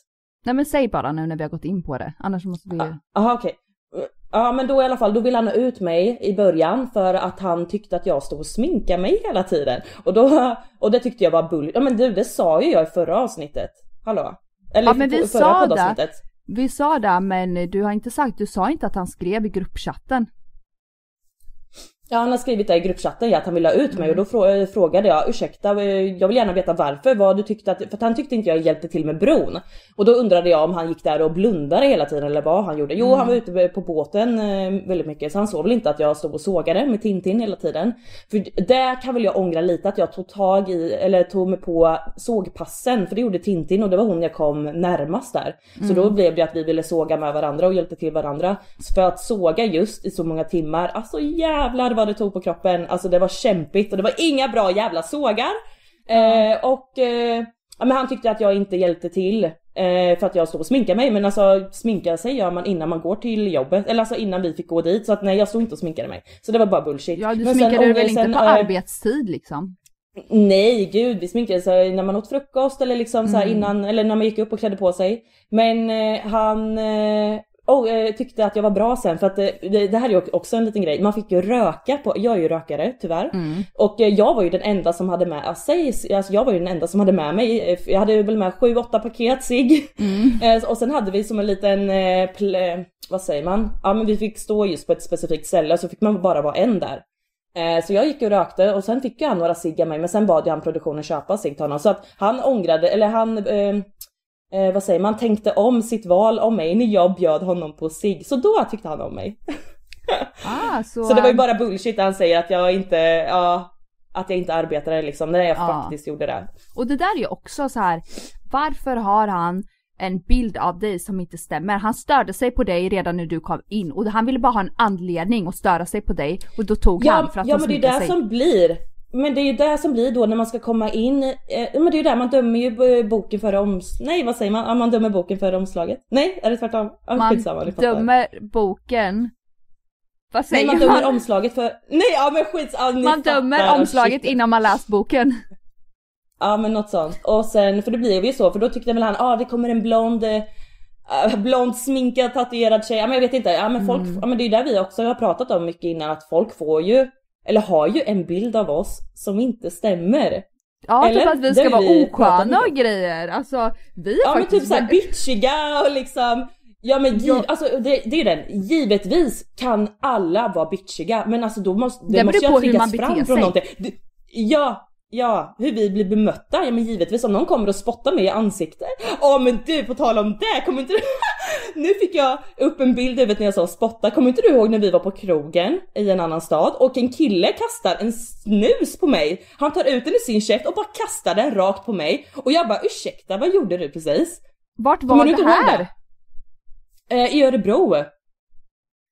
Nej men säg bara nu när vi har gått in på det, annars måste vi ju... Jaha okej. Ja men då i alla fall, då ville han ha ut mig i början för att han tyckte att jag stod och sminkade mig hela tiden. Och då, och det tyckte jag var bull. Ja men du det sa ju jag i förra avsnittet. Hallå? Eller Ja, men vi förra sa det. poddavsnittet. Vi sa det men du har inte sagt, du sa inte att han skrev i gruppchatten. Ja han har skrivit det i gruppchatten ja, att han ville ha ut mig Mm. och då frå- frågade jag ursäkta eh, jag vill gärna veta varför, vad du tyckte att, för att han tyckte inte jag hjälpte till med bron. Och då undrade jag om han gick där och blundade hela tiden eller vad han gjorde. Jo Mm. han var ute på båten eh, väldigt mycket så han såg väl inte att jag stod och sågade med Tintin hela tiden. För där kan väl jag ångra lite att jag tog tag i, eller tog mig på sågpassen för det gjorde Tintin och det var hon jag kom närmast där. Så då blev det att vi ville såga med varandra och hjälpte till varandra. För att såga just i så många timmar, alltså jävlar vad det tog på kroppen. Alltså det var kämpigt och det var inga bra jävla sågar. Eh, och eh, ja, men han tyckte att jag inte hjälpte till eh, för att jag stod och sminkade mig. Men alltså sminka sig gör man innan man går till jobbet. Eller alltså innan vi fick gå dit. Så att nej jag stod inte och sminkade mig. Så det var bara bullshit. Ja du Men sen sminkade dig väl ångesten, inte på eh, arbetstid liksom? Nej gud, vi sminkade sig när man åt frukost eller liksom så Mm. innan, eller när man gick upp och klädde på sig. Men eh, han eh, oh, eh, tyckte att jag var bra sen för att eh, det, det här är ju också en liten grej. Man fick ju röka på, jag är ju rökare tyvärr. Mm. Och eh, jag var ju den enda som hade med, alltså, alltså jag var ju den enda som hade med mig, jag hade väl med 7-8 paket cigg. Mm. Och sen hade vi som en liten, vad säger man? Ja men vi fick stå just på ett specifikt ställe så fick man bara vara en där. Så jag gick och rökte och sen fick jag några cigg av mig men sen bad jag han produktionen köpa cigg till honom. Så att han ångrade, eller han, eh, vad säger man, tänkte om sitt val om mig när jag bjöd honom på cigg. Så då tyckte han om mig. Ah, så... Så det var ju bara bullshit när han säger att jag inte, ja, att jag inte arbetade liksom, när jag Ja. faktiskt gjorde det. Och det där är ju också så här. varför har han en bild av dig som inte stämmer. Han störde sig på dig redan när du kom in och han ville bara ha en anledning att störa sig på dig och då tog Ja, han för att ja men det är det sig. som blir. Men det är ju det som blir då när man ska komma in. Eh, men det är ju där man dömer ju eh, boken före oms... Nej vad säger man? Ja, man dömer boken före omslaget. Nej, är det tvärtom? Ja, Man skitsamma, dömer boken. Vad Nej säger man man? dömer omslaget för... Nej ja men skit, ja, man dömer fattar. omslaget Shit. innan man läst boken. Ja men något sånt. Och sen, för det blev ju så, för då tyckte väl han, ah det kommer en blond, eh, blond sminkad tatuerad tjej. Ja men jag vet inte, ja men folk, Mm. ja men det är där vi också har pratat om mycket innan att folk får ju, eller har ju en bild av oss som inte stämmer. Ja, Eller? typ att vi ska vara osköna och grejer. Alltså, vi är Ja men faktiskt... typ såhär bitchiga och liksom Ja men giv, Ja. alltså det, det är den, givetvis kan alla vara bitchiga men alltså då måste det, Det måste hur triggas fram från sig. någonting. Det, ja, ja, hur vi blir bemötta, ja men givetvis om någon kommer och spottar mig i ansiktet. Ja men du på tal om det, kommer inte du... nu fick jag upp en bild i huvudet när jag sa spotta, kommer inte du ihåg när vi var på krogen i en annan stad och en kille kastar en snus på mig. Han tar ut den i sin käft och bara kastar den rakt på mig och jag bara ursäkta vad gjorde du precis? Vart var det här? det? Eh, I Örebro.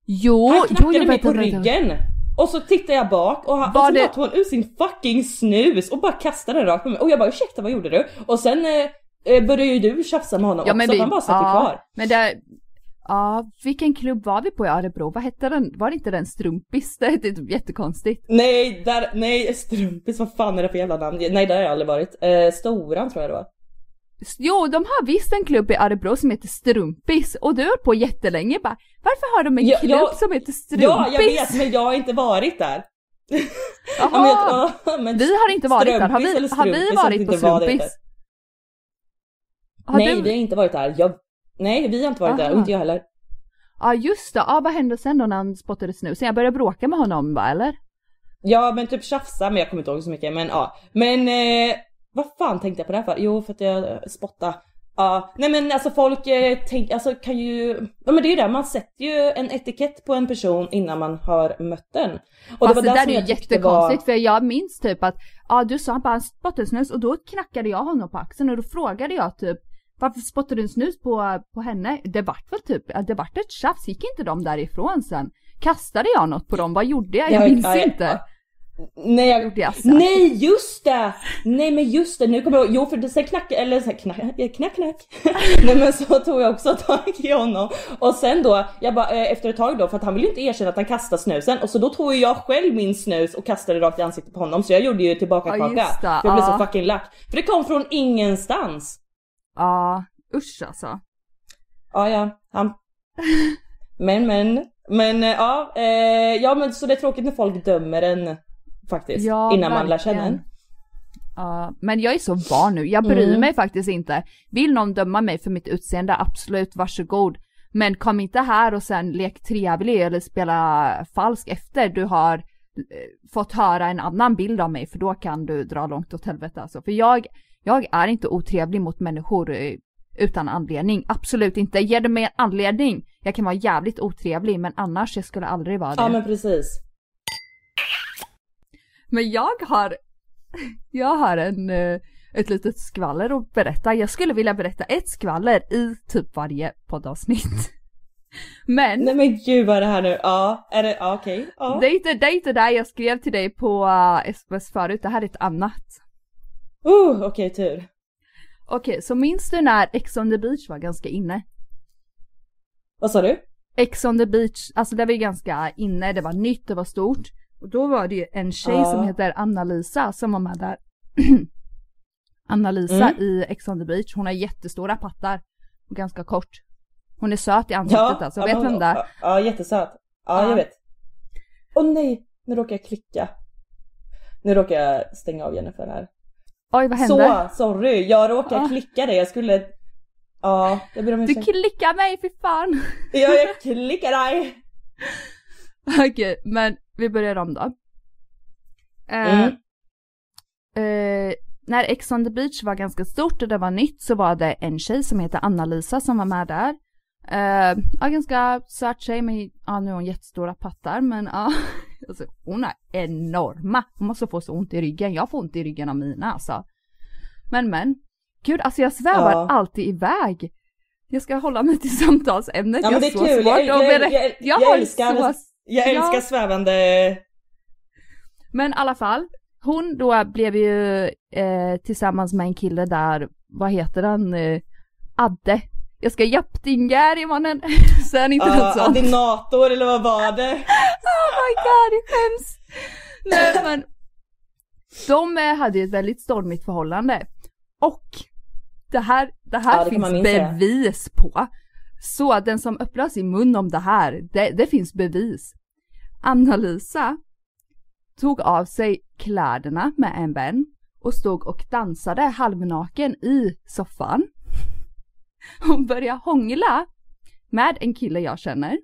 Jo, Han jo, knackade jag mig på ryggen. Och så tittar jag bak och, han, och så det- bara tog han ut sin fucking snus och bara kastade den rakt på mig. Och jag bara ursäkta vad gjorde du? Och sen eh, eh, började ju du tjafsa med honom Ja, också, vi, han bara satt ja, kvar. Men det, ja, vilken klubb var vi på i Örebro? Vad hette den? Var det inte den Strumpis? Det hette typ jättekonstigt. Nej, där, nej strumpis, vad fan är det för jävla namn? Nej, där har jag aldrig varit. Eh, Storan tror jag det var. Jo, de har visst en klubb i Örebro som heter Strumpis och du har hållit på jättelänge bara Varför har de en Ja, klubb ja, som heter Strumpis? Ja, jag vet, men jag har inte varit där. Jaha, Ja, men jag- vi har inte varit där. Har vi, har vi jag varit på Strumpis? Har nej, du- vi har inte varit där. Jag, nej, vi har inte varit där Aha. och inte jag heller. Ja just det, ja vad hände sen då när han spottade snusen? Jag började bråka med honom va eller? Ja men typ tjafsa men jag kommer inte ihåg så mycket men ja. Men eh, vad fan tänkte jag på det här för? Jo för att jag spottade. Ja, nej men alltså folk eh, tänk, alltså kan ju, ja men det är ju det, man sätter ju en etikett på en person innan man har mött den. Och Fast det, där som är ju jättekonstigt var- för jag minns typ att, ja du sa bara spottade snus och då knackade jag honom på axeln och då frågade jag typ varför spottade du en snus på, på henne? Det vart väl typ, det vart ett tjafs, gick inte de därifrån sen? Kastade jag något på dem? Vad gjorde jag? Jag Ja, minns inte. Nej, jag, Gjorde jag så? nej just det! Nej men just det, nu kommer jag jo för det, sen knack, eller så här, knack, eh, knack knack. nej men så tog jag också tag i honom. Och sen då, jag bara eh, efter ett tag då, för att han ville inte erkänna att han kastade snusen. Och så då tog jag själv min snus och kastade rakt i ansiktet på honom. Så jag gjorde ju tillbaka kaka. för jag blev ja. så fucking lack. För det kom från ingenstans. Ja, usch alltså. Ja ja, han... Men men, men eh, ja, eh, ja men så det är tråkigt när folk dömer en faktiskt. Ja, innan man lär känna en. verkligen. Ja, men jag är så van nu, jag bryr Mm. mig faktiskt inte. Vill någon döma mig för mitt utseende, absolut varsågod. Men kom inte här och sen lek trevlig eller spela falsk efter du har eh, fått höra en annan bild av mig för då kan du dra långt åt helvete alltså. För jag, jag är inte otrevlig mot människor eh, utan anledning. Absolut inte. Ger det mig en anledning, jag kan vara jävligt otrevlig men annars jag skulle aldrig vara det. Ja men precis. Men jag har, jag har en, eh, ett litet skvaller att berätta. Jag skulle vilja berätta ett skvaller i typ varje poddavsnitt. Men Nej men gud vad är det här nu? Ja, är det, ja, okej. Ja. det är inte det, är inte där jag skrev till dig på uh, sms förut, det här är ett annat. Uh, okej tur. Okej, så minns du när Ex on the beach var ganska inne? Vad sa du? Ex on the beach, alltså det var ju ganska inne, det var nytt, det var stort. Och då var det ju en tjej Ja. som heter Anna-Lisa som var med där. Anna-Lisa Mm. i Ex on the beach, hon har jättestora pattar och ganska kort. Hon är söt i ansiktet alltså, vet du vem det är? Ja, ja jättesöt. Ja, Ja. jag vet. Åh nej, nu råkar jag klicka. Nu råkar jag stänga av Jennifer här. Oj vad hände? Så, sorry. Jag råkade Ja. klicka det. Jag skulle... Ja, jag ber om Du ursäkt. klickar mig för fan! Ja, jag klickar dig. Okej, men vi börjar om då. Eh, Mm. eh, när Ex on the beach var ganska stort och det var nytt så var det en tjej som heter Anna-Lisa som var med där. Eh, ja, ganska söt tjej med, ja nu har hon jättestora pattar men ja, alltså, hon är enorma. Hon måste få så ont i ryggen, jag får ont i ryggen av mina alltså. Men men, gud alltså jag svävar Ja. alltid iväg. jag ska hålla mig till samtalsämnet. Ja men det är Jag har kul, svårt jag, att jag, berätta. jag, jag, har älskar, så- jag älskar Ja. svävande... Men i alla fall, hon då blev ju eh, tillsammans med en kille där, vad heter han, eh, Adde. Jag ska jappdinga i mannen. Han inte något Uh, sånt? adinator eller vad var det? Oh my god, det skäms! Nej men, de eh, hade ju ett väldigt stormigt förhållande. Och det här, det här Ja, det finns bevis på. Så den som öppnar sin mun om det här, det, det finns bevis. Anna-Lisa tog av sig kläderna med en vän och stod och dansade halvnaken i soffan. Hon började hångla med en kille jag känner.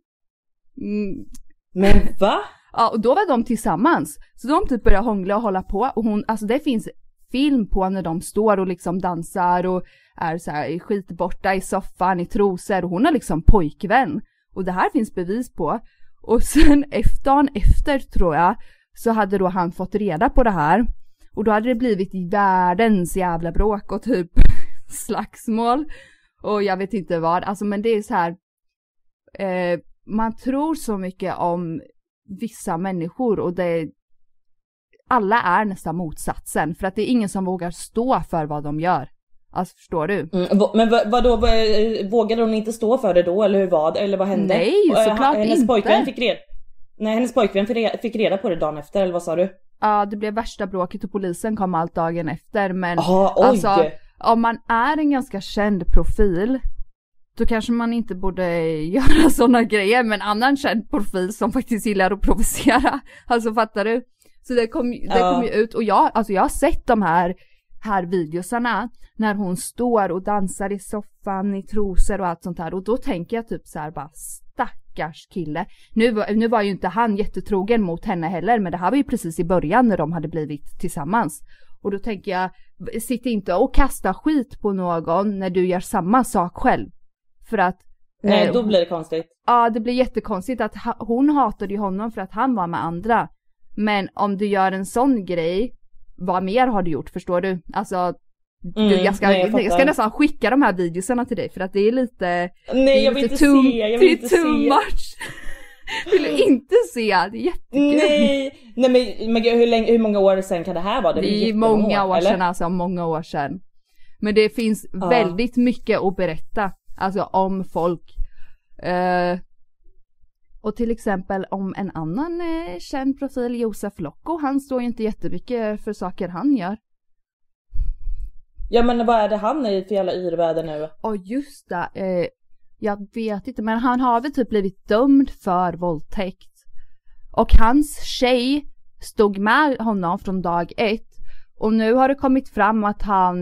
Mm, Men va? Ja, och då var de tillsammans. Så de typ började hångla och hålla på och hon, alltså det finns film på när de står och liksom dansar och är så här skitborta i soffan i trosor och hon har liksom pojkvän. Och det här finns bevis på. Och sen efter, dagen efter tror jag, så hade då han fått reda på det här. Och då hade det blivit världens jävla bråk och typ slagsmål. Och jag vet inte vad, alltså men det är så här. Eh, man tror så mycket om vissa människor och det alla är nästan motsatsen för att det är ingen som vågar stå för vad de gör. Alltså förstår du? Mm, men vad, vadå, vad, vågade hon inte stå för det då eller hur var det? Eller vad hände? Nej, eh, såklart hennes inte. Pojkvän fick reda, nej, hennes pojkvän fick reda, på det dagen efter eller vad sa du? Ja, det blev värsta bråket och polisen kom allt dagen efter men Jaha, oj! alltså om man är en ganska känd profil då kanske man inte borde göra sådana grejer med en annan känd profil som faktiskt gillar att provocera. Alltså fattar du? Så det kom, det kom ju ut och jag, alltså jag har sett de här, här videosarna när hon står och dansar i soffan i trosor och allt sånt här och då tänker jag typ så här bara stackars kille. Nu, nu var ju inte han jättetrogen mot henne heller men det här var ju precis i början när de hade blivit tillsammans. Och då tänker jag, sitt inte och kasta skit på någon när du gör samma sak själv. För att Nej, eh, då blir det konstigt. Ja, det blir jättekonstigt att hon hatade ju honom för att han var med andra. Men om du gör en sån grej, vad mer har du gjort förstår du? Alltså, du, Mm, jag, ska, nej, jag jag, ska nästan skicka de här videorna till dig för att det är lite... det Nej är jag vill inte too, se, jag det vill är inte too se. much. Vill du inte se? Det är jättekul. Nej, nej men, men hur, länge, hur många år sedan kan det här vara? Det väl är många år eller? sedan alltså, många år sedan. Men det finns Ja. väldigt mycket att berätta, alltså om folk. Eh, och till exempel om en annan eh, känd profil, Josef Locko, han står ju inte jättemycket för saker han gör. Ja men vad är det han är i för jävla yrväder nu? Och just det, eh, jag vet inte men han har väl typ blivit dömd för våldtäkt. Och hans tjej stod med honom från dag ett. Och nu har det kommit fram att han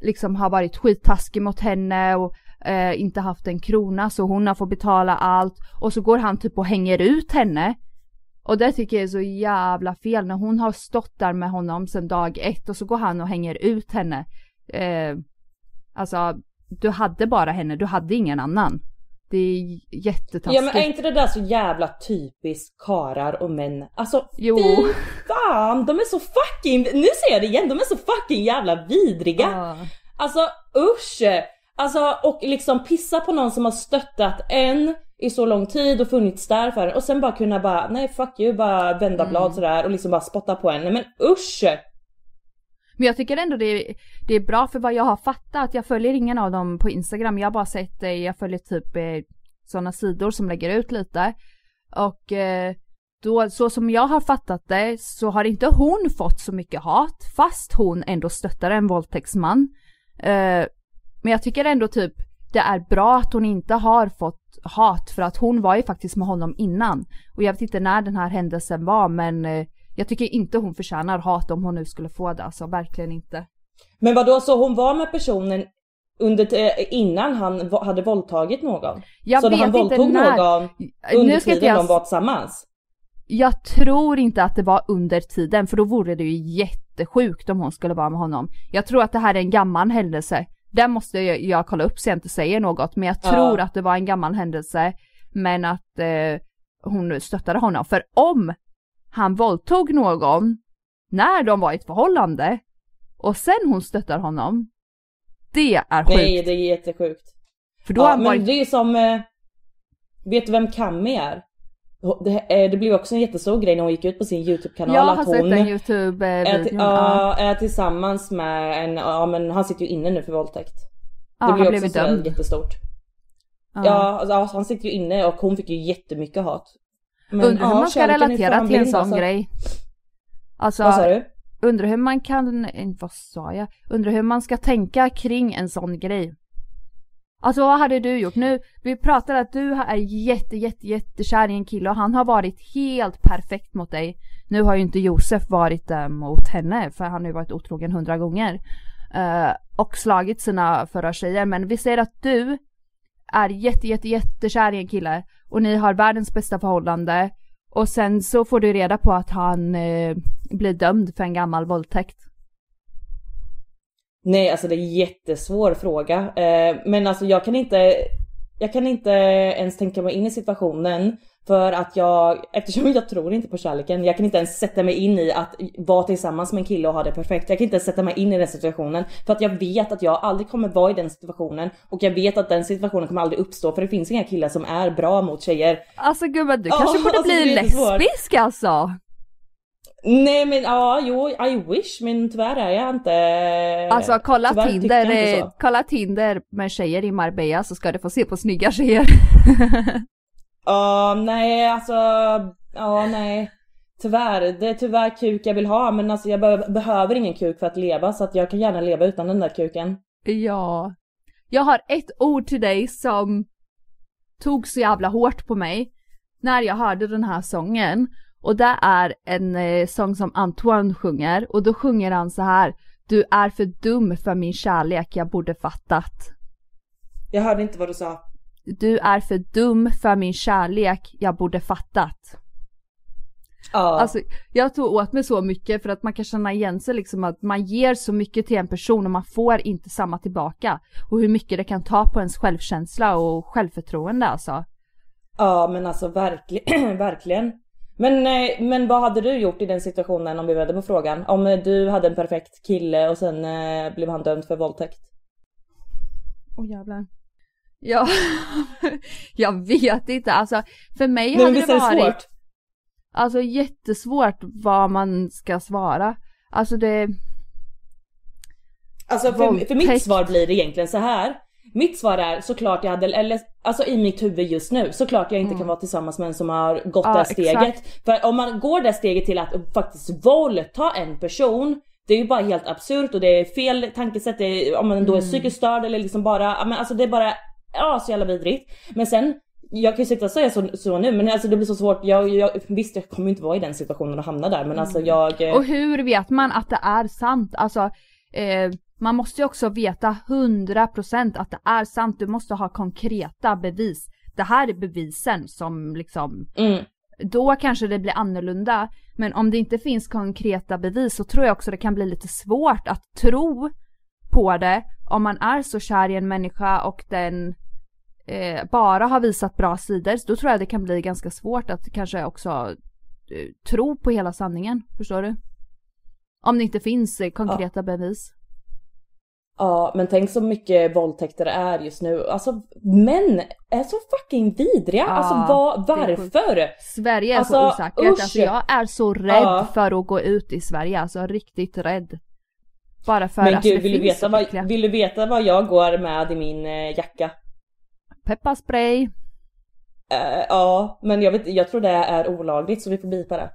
liksom har varit skittaskig mot henne och eh, inte haft en krona så hon har fått betala allt. Och så går han typ och hänger ut henne. Och det tycker jag är så jävla fel när hon har stått där med honom sedan dag ett och så går han och hänger ut henne. Eh, alltså, du hade bara henne, du hade ingen annan. Det är jättetaskigt. Ja men är inte det där så jävla typiskt karar och män? Alltså Jo. fy fan, de är så fucking, nu säger jag det igen, de är så fucking jävla vidriga. Ja. Alltså usch! Alltså och liksom pissa på någon som har stöttat en i så lång tid och funnits där för en och sen bara kunna bara nej fuck you, bara vända blad Mm. sådär och liksom bara spotta på en. Nej men usch! Men jag tycker ändå det är, det är bra för vad jag har fattat. Jag följer ingen av dem på Instagram. Jag har bara sett, eh, jag följer typ eh, sådana sidor som lägger ut lite. Och eh, då, så som jag har fattat det så har inte hon fått så mycket hat fast hon ändå stöttar en våldtäktsman. Men jag tycker ändå typ det är bra att hon inte har fått hat för att hon var ju faktiskt med honom innan. Och jag vet inte när den här händelsen var men eh, jag tycker inte hon förtjänar hat om hon nu skulle få det, alltså verkligen inte. Men vad då så hon var med personen under, eh, innan han hade våldtagit någon? Jag så vet han inte våldtog när. någon under Nu ska inte tiden jag- de var tillsammans? Jag tror inte att det var under tiden för då vore det ju jättesjukt om hon skulle vara med honom. Jag tror att det här är en gammal händelse. Det måste jag, jag kolla upp så jag inte säger något men jag Ja. tror att det var en gammal händelse men att eh, hon stöttade honom. För om han våldtog någon när de var i ett förhållande och sen hon stöttar honom. Det är sjukt. Nej det är jättesjukt. För då Ja, men varit... det är som, eh, vet du vem Cammy är? Det, eh, det blev också en jättestor grej när hon gick ut på sin YouTube-kanal har att hon den är, till, ja. ja, är tillsammans med en, ja men han sitter ju inne nu för våldtäkt. Ja, det han blev blev också så dömd. jättestort. Ja. Ja, alltså, alltså, han sitter ju inne och hon fick ju jättemycket hat. Men, Undrar hur ja, man ska relatera till en sån alltså. grej. Alltså, Vad sa du? undrar hur man kan, vad sa jag? Undrar hur man ska tänka kring en sån grej. Alltså vad hade du gjort? Nu, vi pratar att du är jätte, jätte, jättekär i en kille och han har varit helt perfekt mot dig. Nu har ju inte Josef varit det mot henne för han har ju varit otrogen hundra gånger. Eh, och slagit sina förra tjejer men vi säger att du är jätte, jätte, jättekär i en kille och ni har världens bästa förhållande och sen så får du reda på att han eh, blir dömd för en gammal våldtäkt. Nej, alltså det är en jättesvår fråga. Eh, men alltså jag kan inte, jag kan inte ens tänka mig in i situationen för att jag, eftersom jag tror inte på kärleken, jag kan inte ens sätta mig in i att vara tillsammans med en kille och ha det perfekt. Jag kan inte ens sätta mig in i den situationen för att jag vet att jag aldrig kommer vara i den situationen och jag vet att den situationen kommer aldrig uppstå för det finns inga killar som är bra mot tjejer. Alltså gumman du Ja, kanske borde alltså, bli lesbisk alltså. Nej men ja, jo, I wish men tyvärr är jag inte. Alltså kolla tyvärr Tinder, kolla Tinder med tjejer i Marbella så ska du få se på snygga tjejer. Ja, nej alltså, ja nej. Tyvärr, det är tyvärr kuk jag vill ha men alltså jag be- behöver ingen kuk för att leva så att jag kan gärna leva utan den där kuken. ja. Jag har ett ord till dig som tog så jävla hårt på mig när jag hörde den här sången. Och det är en eh, sång som Antoine sjunger och då sjunger han så här. Du är för dum för min kärlek, jag borde fattat. Jag hörde inte vad du sa. Du är för dum för min kärlek, jag borde fattat. Ja, Alltså jag tog åt mig så mycket för att man kan känna igen sig liksom att man ger så mycket till en person och man får inte samma tillbaka. Och hur mycket det kan ta på ens självkänsla och självförtroende alltså. ja men alltså verkligen, verkligen. Men, eh, men vad hade du gjort i den situationen om vi vänder på frågan? Om eh, du hade en perfekt kille och sen eh, blev han dömd för våldtäkt? Åh oh, jävlar. Ja, jag vet inte alltså. För mig men hade visst det varit svårt? alltså jättesvårt vad man ska svara. Alltså det, Alltså för, för mitt svar blir egentligen så här. Mitt svar är såklart jag hade, eller alltså i mitt huvud just nu, såklart jag inte kan vara tillsammans med en som har gått Mm. Ja, det här steget. exakt. För om man går det steget till att faktiskt våldta en person, det är ju bara helt absurt och det är fel tankesätt, är, om man då är Mm. psykiskt störd eller liksom bara, men alltså det är bara, ja så jävla vidrigt. Men sen, jag kan ju sitta och säga så, så nu men alltså det blir så svårt, jag, jag, visst jag kommer inte vara i den situationen och hamna där men alltså jag... eh, Mm. Och hur vet man att det är sant? Alltså, eh, man måste ju också veta 100% att det är sant. Du måste ha konkreta bevis. Det här är bevisen som liksom, mm. då kanske det blir annorlunda. Men om det inte finns konkreta bevis så tror jag också det kan bli lite svårt att tro på det om man är så kär i en människa och den eh, bara har visat bra sidor. Så då tror jag det kan bli ganska svårt att kanske också eh, tro på hela sanningen. Förstår du? Om det inte finns eh, konkreta bevis. Ja, men tänk så mycket våldtäkter det är just nu. Alltså män är så fucking vidriga. Ja, alltså sjukt. varför? Sverige är Alltså, så osäkert. usch. Alltså jag är så rädd Ja. för att gå ut i Sverige. Alltså riktigt rädd. Bara för Men att gud, det vill du, finns veta så vad, äckliga- vill du veta vad jag går med i min eh, jacka? Pepparspray. Eh, ja, men jag, vet, jag tror det är olagligt så vi får bipa det.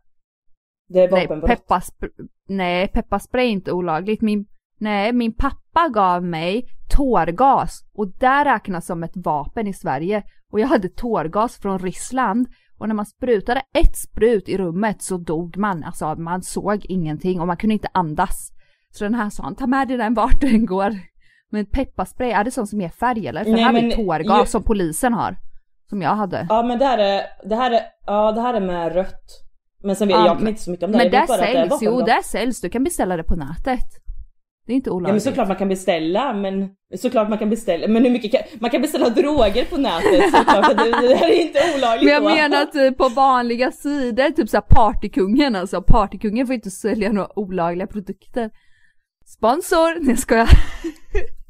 Det är Nej, vapenbrott. pepparspray, nej, pepparspray är inte olagligt. Min, nej, min pappa gav mig tårgas och det räknas som ett vapen i Sverige. Och jag hade tårgas från Ryssland och när man sprutade ett sprut i rummet så dog man. Alltså man såg ingenting och man kunde inte andas. Så den här sa han, ta med dig den vart du än går. Men pepparspray, är det sånt som ger färg eller? För Nej, här men ju tårgas ju- som polisen har. Som jag hade. Ja men det här är, det här är, ja det här är med rött. Men sen vet Ja, jag kan inte så mycket om det. Men jag bara att det är säljs, jo där säljs, du kan beställa det på nätet. Det är inte Ja olagligt. men såklart man kan beställa men såklart man kan beställa men hur mycket kan, man kan beställa droger på nätet såklart det, det här är inte olagligt Men jag då. menar typ på vanliga sidor, typ såhär partykungen alltså. Partykungen får inte sälja några olagliga produkter. Sponsor! Nej jag skojar.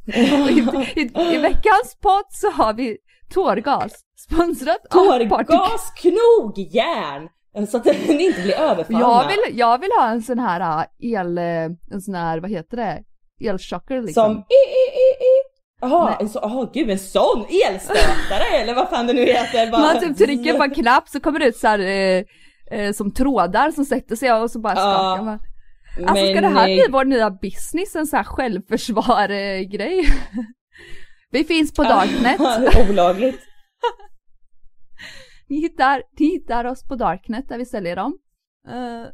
I, i, I veckans podd så har vi tårgas. Sponsrat Tårgas, knogjärn! Så att ni inte blir överfallna. jag vill, jag vill ha en sån här äh, el, äh, en sån här, vad heter det? Elchocker liksom. Som i, i, i, i. Jaha, en så, aha, gud en sån elstötare eller vad fan det nu heter. Bara, Man typ trycker på en knapp så kommer det ut så här, eh, eh, som trådar som sätter sig och så bara skakar man. Alltså ska det här bli vår nya business, en sån här självförsvar-grej? Vi finns på Darknet. Olagligt. Ni hittar, ni hittar oss på Darknet där vi säljer dem. Uh,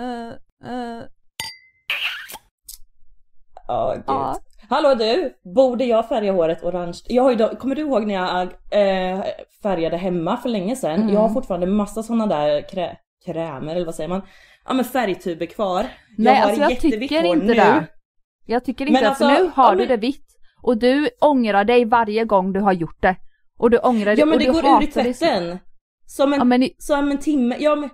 uh, uh, Ja, gud. Ja. Hallå du, borde jag färga håret orange? Jag har ju kommer du ihåg när jag eh, färgade hemma för länge sedan? Mm. Jag har fortfarande massa sådana där krä, krämer eller vad säger man? Ja men färgtuber kvar. Nej har alltså jag tycker inte nu. det. Jag tycker inte Men det, alltså, för nu har ja, du men- det vitt. Och du ångrar dig varje gång du har gjort det. Och du ångrar dig Ja men det går ur i tvätten. Som en, Ja, men som en timme, ja men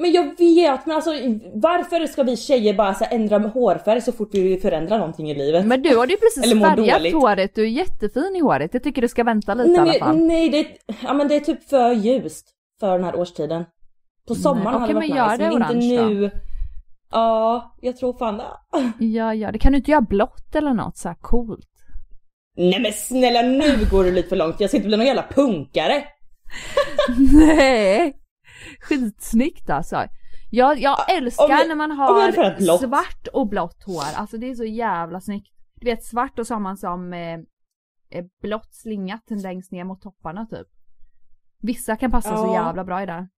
men jag vet, men alltså varför ska vi tjejer bara så ändra hårfärg så fort vi förändrar någonting i livet? Men du har ju precis färgat håret, du är jättefin i håret. Jag tycker du ska vänta lite i alla nej, fall. nej, det, ja, men det är typ för ljust för den här årstiden. På sommaren Nej, hade det varit men nice, det men inte orange nu. Ja, jag tror fan det. Ja, ja, det kan du inte göra blått eller något så här coolt. Nej men snälla nu går du lite för långt, jag ska inte bli någon jävla punkare. Nej! Skitsnyggt alltså. Jag, jag älskar om när man har svart och blått hår. Alltså det är så jävla snyggt. Du vet svart och så har man som eh, eh, blått slingat längst ner mot topparna typ. Vissa kan passa så Ja. jävla bra i det.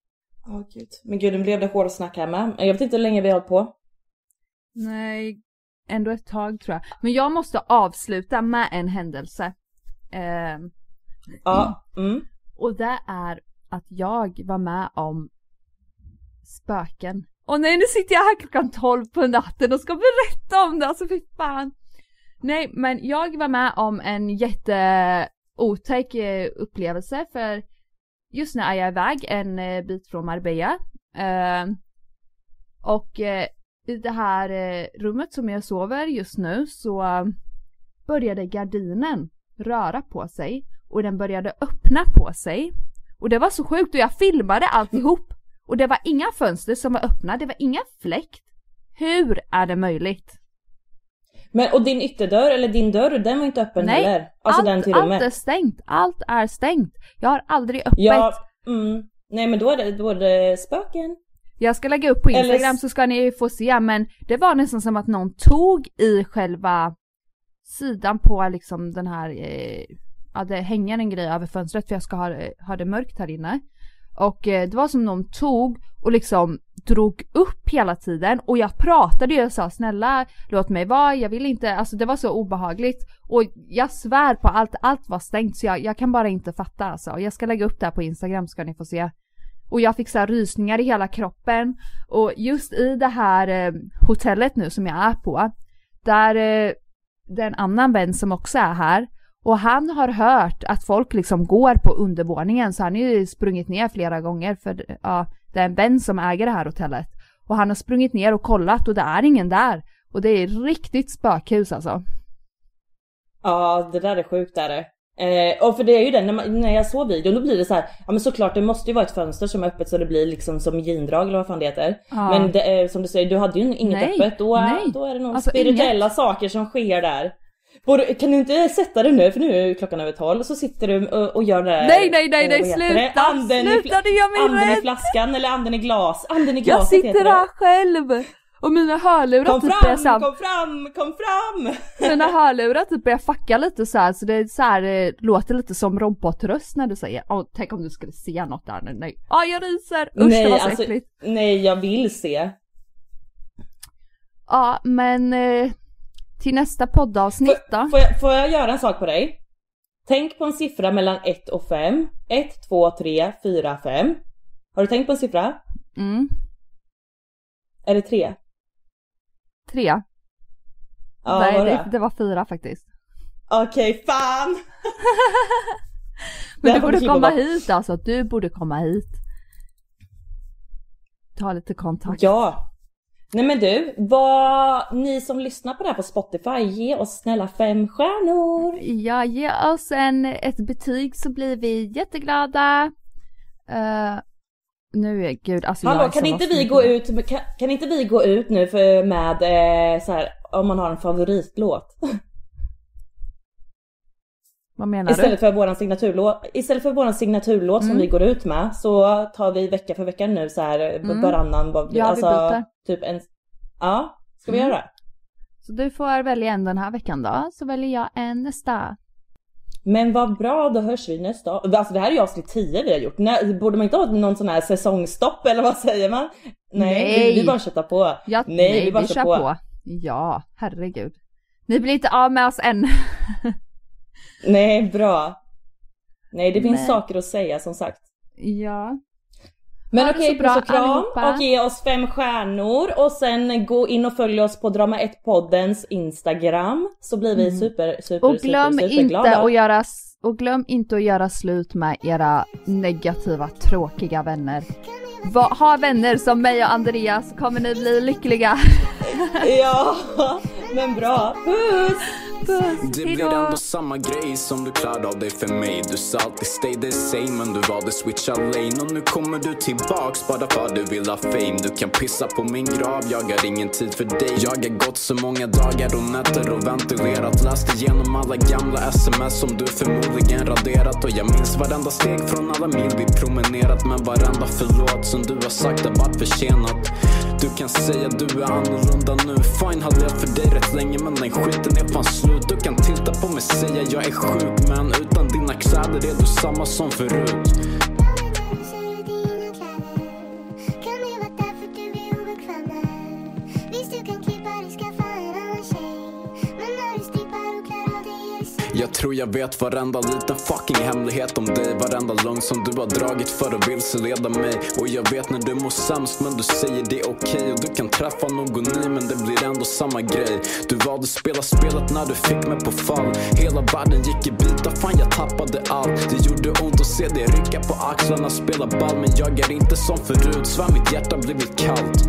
Åh gud, men gud nu blev det hårsnack här med. Jag vet inte hur länge vi har hållit på. Nej, ändå ett tag tror jag. Men jag måste avsluta med en händelse. Eh, Ja, mm. Och det är att jag var med om spöken. Och nej, nu sitter jag här klockan 12 på natten och ska berätta om det, alltså fy fan. Nej, men jag var med om en jätteotäck eh, upplevelse för just nu är jag iväg en eh, bit från Marbella. Eh, och i det här eh, rummet som jag sover just nu så eh, började gardinen röra på sig och den började öppna på sig. Och det var så sjukt och jag filmade alltihop. Och det var inga fönster som var öppna, det var inga fläkt. Hur är det möjligt? Men och din ytterdörr, eller din dörr, den var inte öppen Nej, heller? Alltså allt, den till allt rummet? är stängt, allt är stängt. Jag har aldrig öppet. Ja, mm. Nej men då är det, då är det spöken. Jag ska lägga upp på Eller Instagram s- så ska ni få se men det var nästan som att någon tog i själva sidan på liksom den här, eh, ja det hänger en grej över fönstret för jag ska ha, ha det mörkt här inne. Och eh, det var som någon tog och liksom drog upp hela tiden och jag pratade ju och sa snälla låt mig vara, jag vill inte, alltså det var så obehagligt. Och jag svär på allt, allt var stängt så jag, jag kan bara inte fatta alltså. Jag ska lägga upp det här på Instagram ska ni få se. Och jag fick så här rysningar i hela kroppen. Och just i det här eh, hotellet nu som jag är på, där eh, det är en annan vän som också är här. Och han har hört att folk liksom går på undervåningen så han har ju sprungit ner flera gånger för ja, det är en vän som äger det här hotellet. Och han har sprungit ner och kollat och det är ingen där. Och det är riktigt spökhus alltså. Ja, det där är sjukt är det. Eh, och för det är ju det, när, man, när jag såg videon då blir det så här, ja men såklart det måste ju vara ett fönster som är öppet så det blir liksom som gindrag eller vad fan det heter. Ja. Men det är, som du säger, du hade ju inget Nej, öppet. Då, nej. då är det nog Alltså, spirituella saker som sker där. Kan du inte sätta dig nu, för nu är klockan över tolv, så sitter du och, och gör det där, Nej, nej, nej, eh, nej, heter sluta? Anden i, sluta, fla- det gör mig anden i rädd. flaskan eller anden i glas. Anden i Jag glaset heter sitter här själv! Och mina hörlurar Kom typ fram, är så här, kom fram, kom fram! Mina hörlurar typ börjar fucka lite så här, så det är så här, eh, låter lite som robotröst när du säger Åh, tänk om du skulle se något där nu, nej. Ja, jag ryser! Usch, det nej, var så alltså, äckligt. nej, jag vill se. Ja, men eh, till nästa poddavsnitt då. Får jag, får jag göra en sak på dig? Tänk på en siffra mellan 1 och 5. 1, 2, 3, 4, 5. Har du tänkt på en siffra? Mm, Är det 3? Tre. Ja, nej, var det, det? det var fyra faktiskt. Okej, fan! Det Men du borde komma bort. hit alltså, du borde komma hit. Ta lite kontakt. Ja. Nej men du, vad, ni som lyssnar på det här på Spotify, ge oss snälla fem stjärnor. Ja, ge oss en, ett betyg så blir vi jätteglada. Uh, nu är gud, alltså Hallå, jag kan inte vi gå ut, kan, kan inte vi gå ut nu för, med eh, så här, om man har en favoritlåt? Vad menar Istället du? för våran signaturlåt, istället för våran signaturlåt som Mm. vi går ut med så tar vi vecka för vecka nu så här Mm. varannan, vad- Ja, vi alltså byter. typ en, ja, ska vi Mm. göra det? Så du får välja en den här veckan då, så väljer jag en nästa. Men vad bra, då hörs vi nästa Alltså det här är ju avsnitt 10 vi har gjort. Nej, borde man inte ha någon sån här säsongstopp eller vad säger man? Nej, Nej. Vi, vi bara köttar på. Ja, nej, vi bara kör kör på. på. Ja, herregud. Ni blir inte av med oss än. Nej, bra. Nej, det finns Nej. saker att säga som sagt. ja. Men Ha okej, puss och kram allihopa. och ge oss fem stjärnor och sen gå in och följ oss på Drama 1 poddens Instagram så blir vi super, super, Mm. Och glöm super, super inte att göra och glöm inte att göra slut med era negativa, tråkiga vänner. Va, ha vänner som mig och Andreas kommer ni bli lyckliga. Ja, men bra. Puss! Puss, Det blir ändå samma grej som du klarade av dig för mig. Du sa alltid stay the same men du valde switcha lane. Och nu kommer du tillbaks bara för att du vill ha fame. Du kan pissa på min grav, jag har ingen tid för dig. Jag har gått så många dagar och nätter och ventilerat Läst igenom alla gamla sms som du förmodligen raderat. Och jag minns varenda steg från alla mil vi promenerat Men varenda förlåt som du har sagt har varit försenat du kan säga du är annorlunda nu. Fine, hade jag för dig rätt länge men den skiten är fan slut. Du kan titta på mig säga jag är sjuk men utan dina kläder är du samma som förut. Jag tror jag vet varenda liten fucking hemlighet om dig. Varenda lögn som du har dragit för att vilseleda mig. Och jag vet när du mår sämst men du säger det är okej. Och du kan träffa någon ny men det blir ändå samma grej. Du valde spela spelet när du fick mig på fall. Hela världen gick i bitar, fan jag tappade allt. Det gjorde ont att se dig rycka på axlarna, spela ball. Men jag är inte som förut, svär mitt hjärta blivit kallt.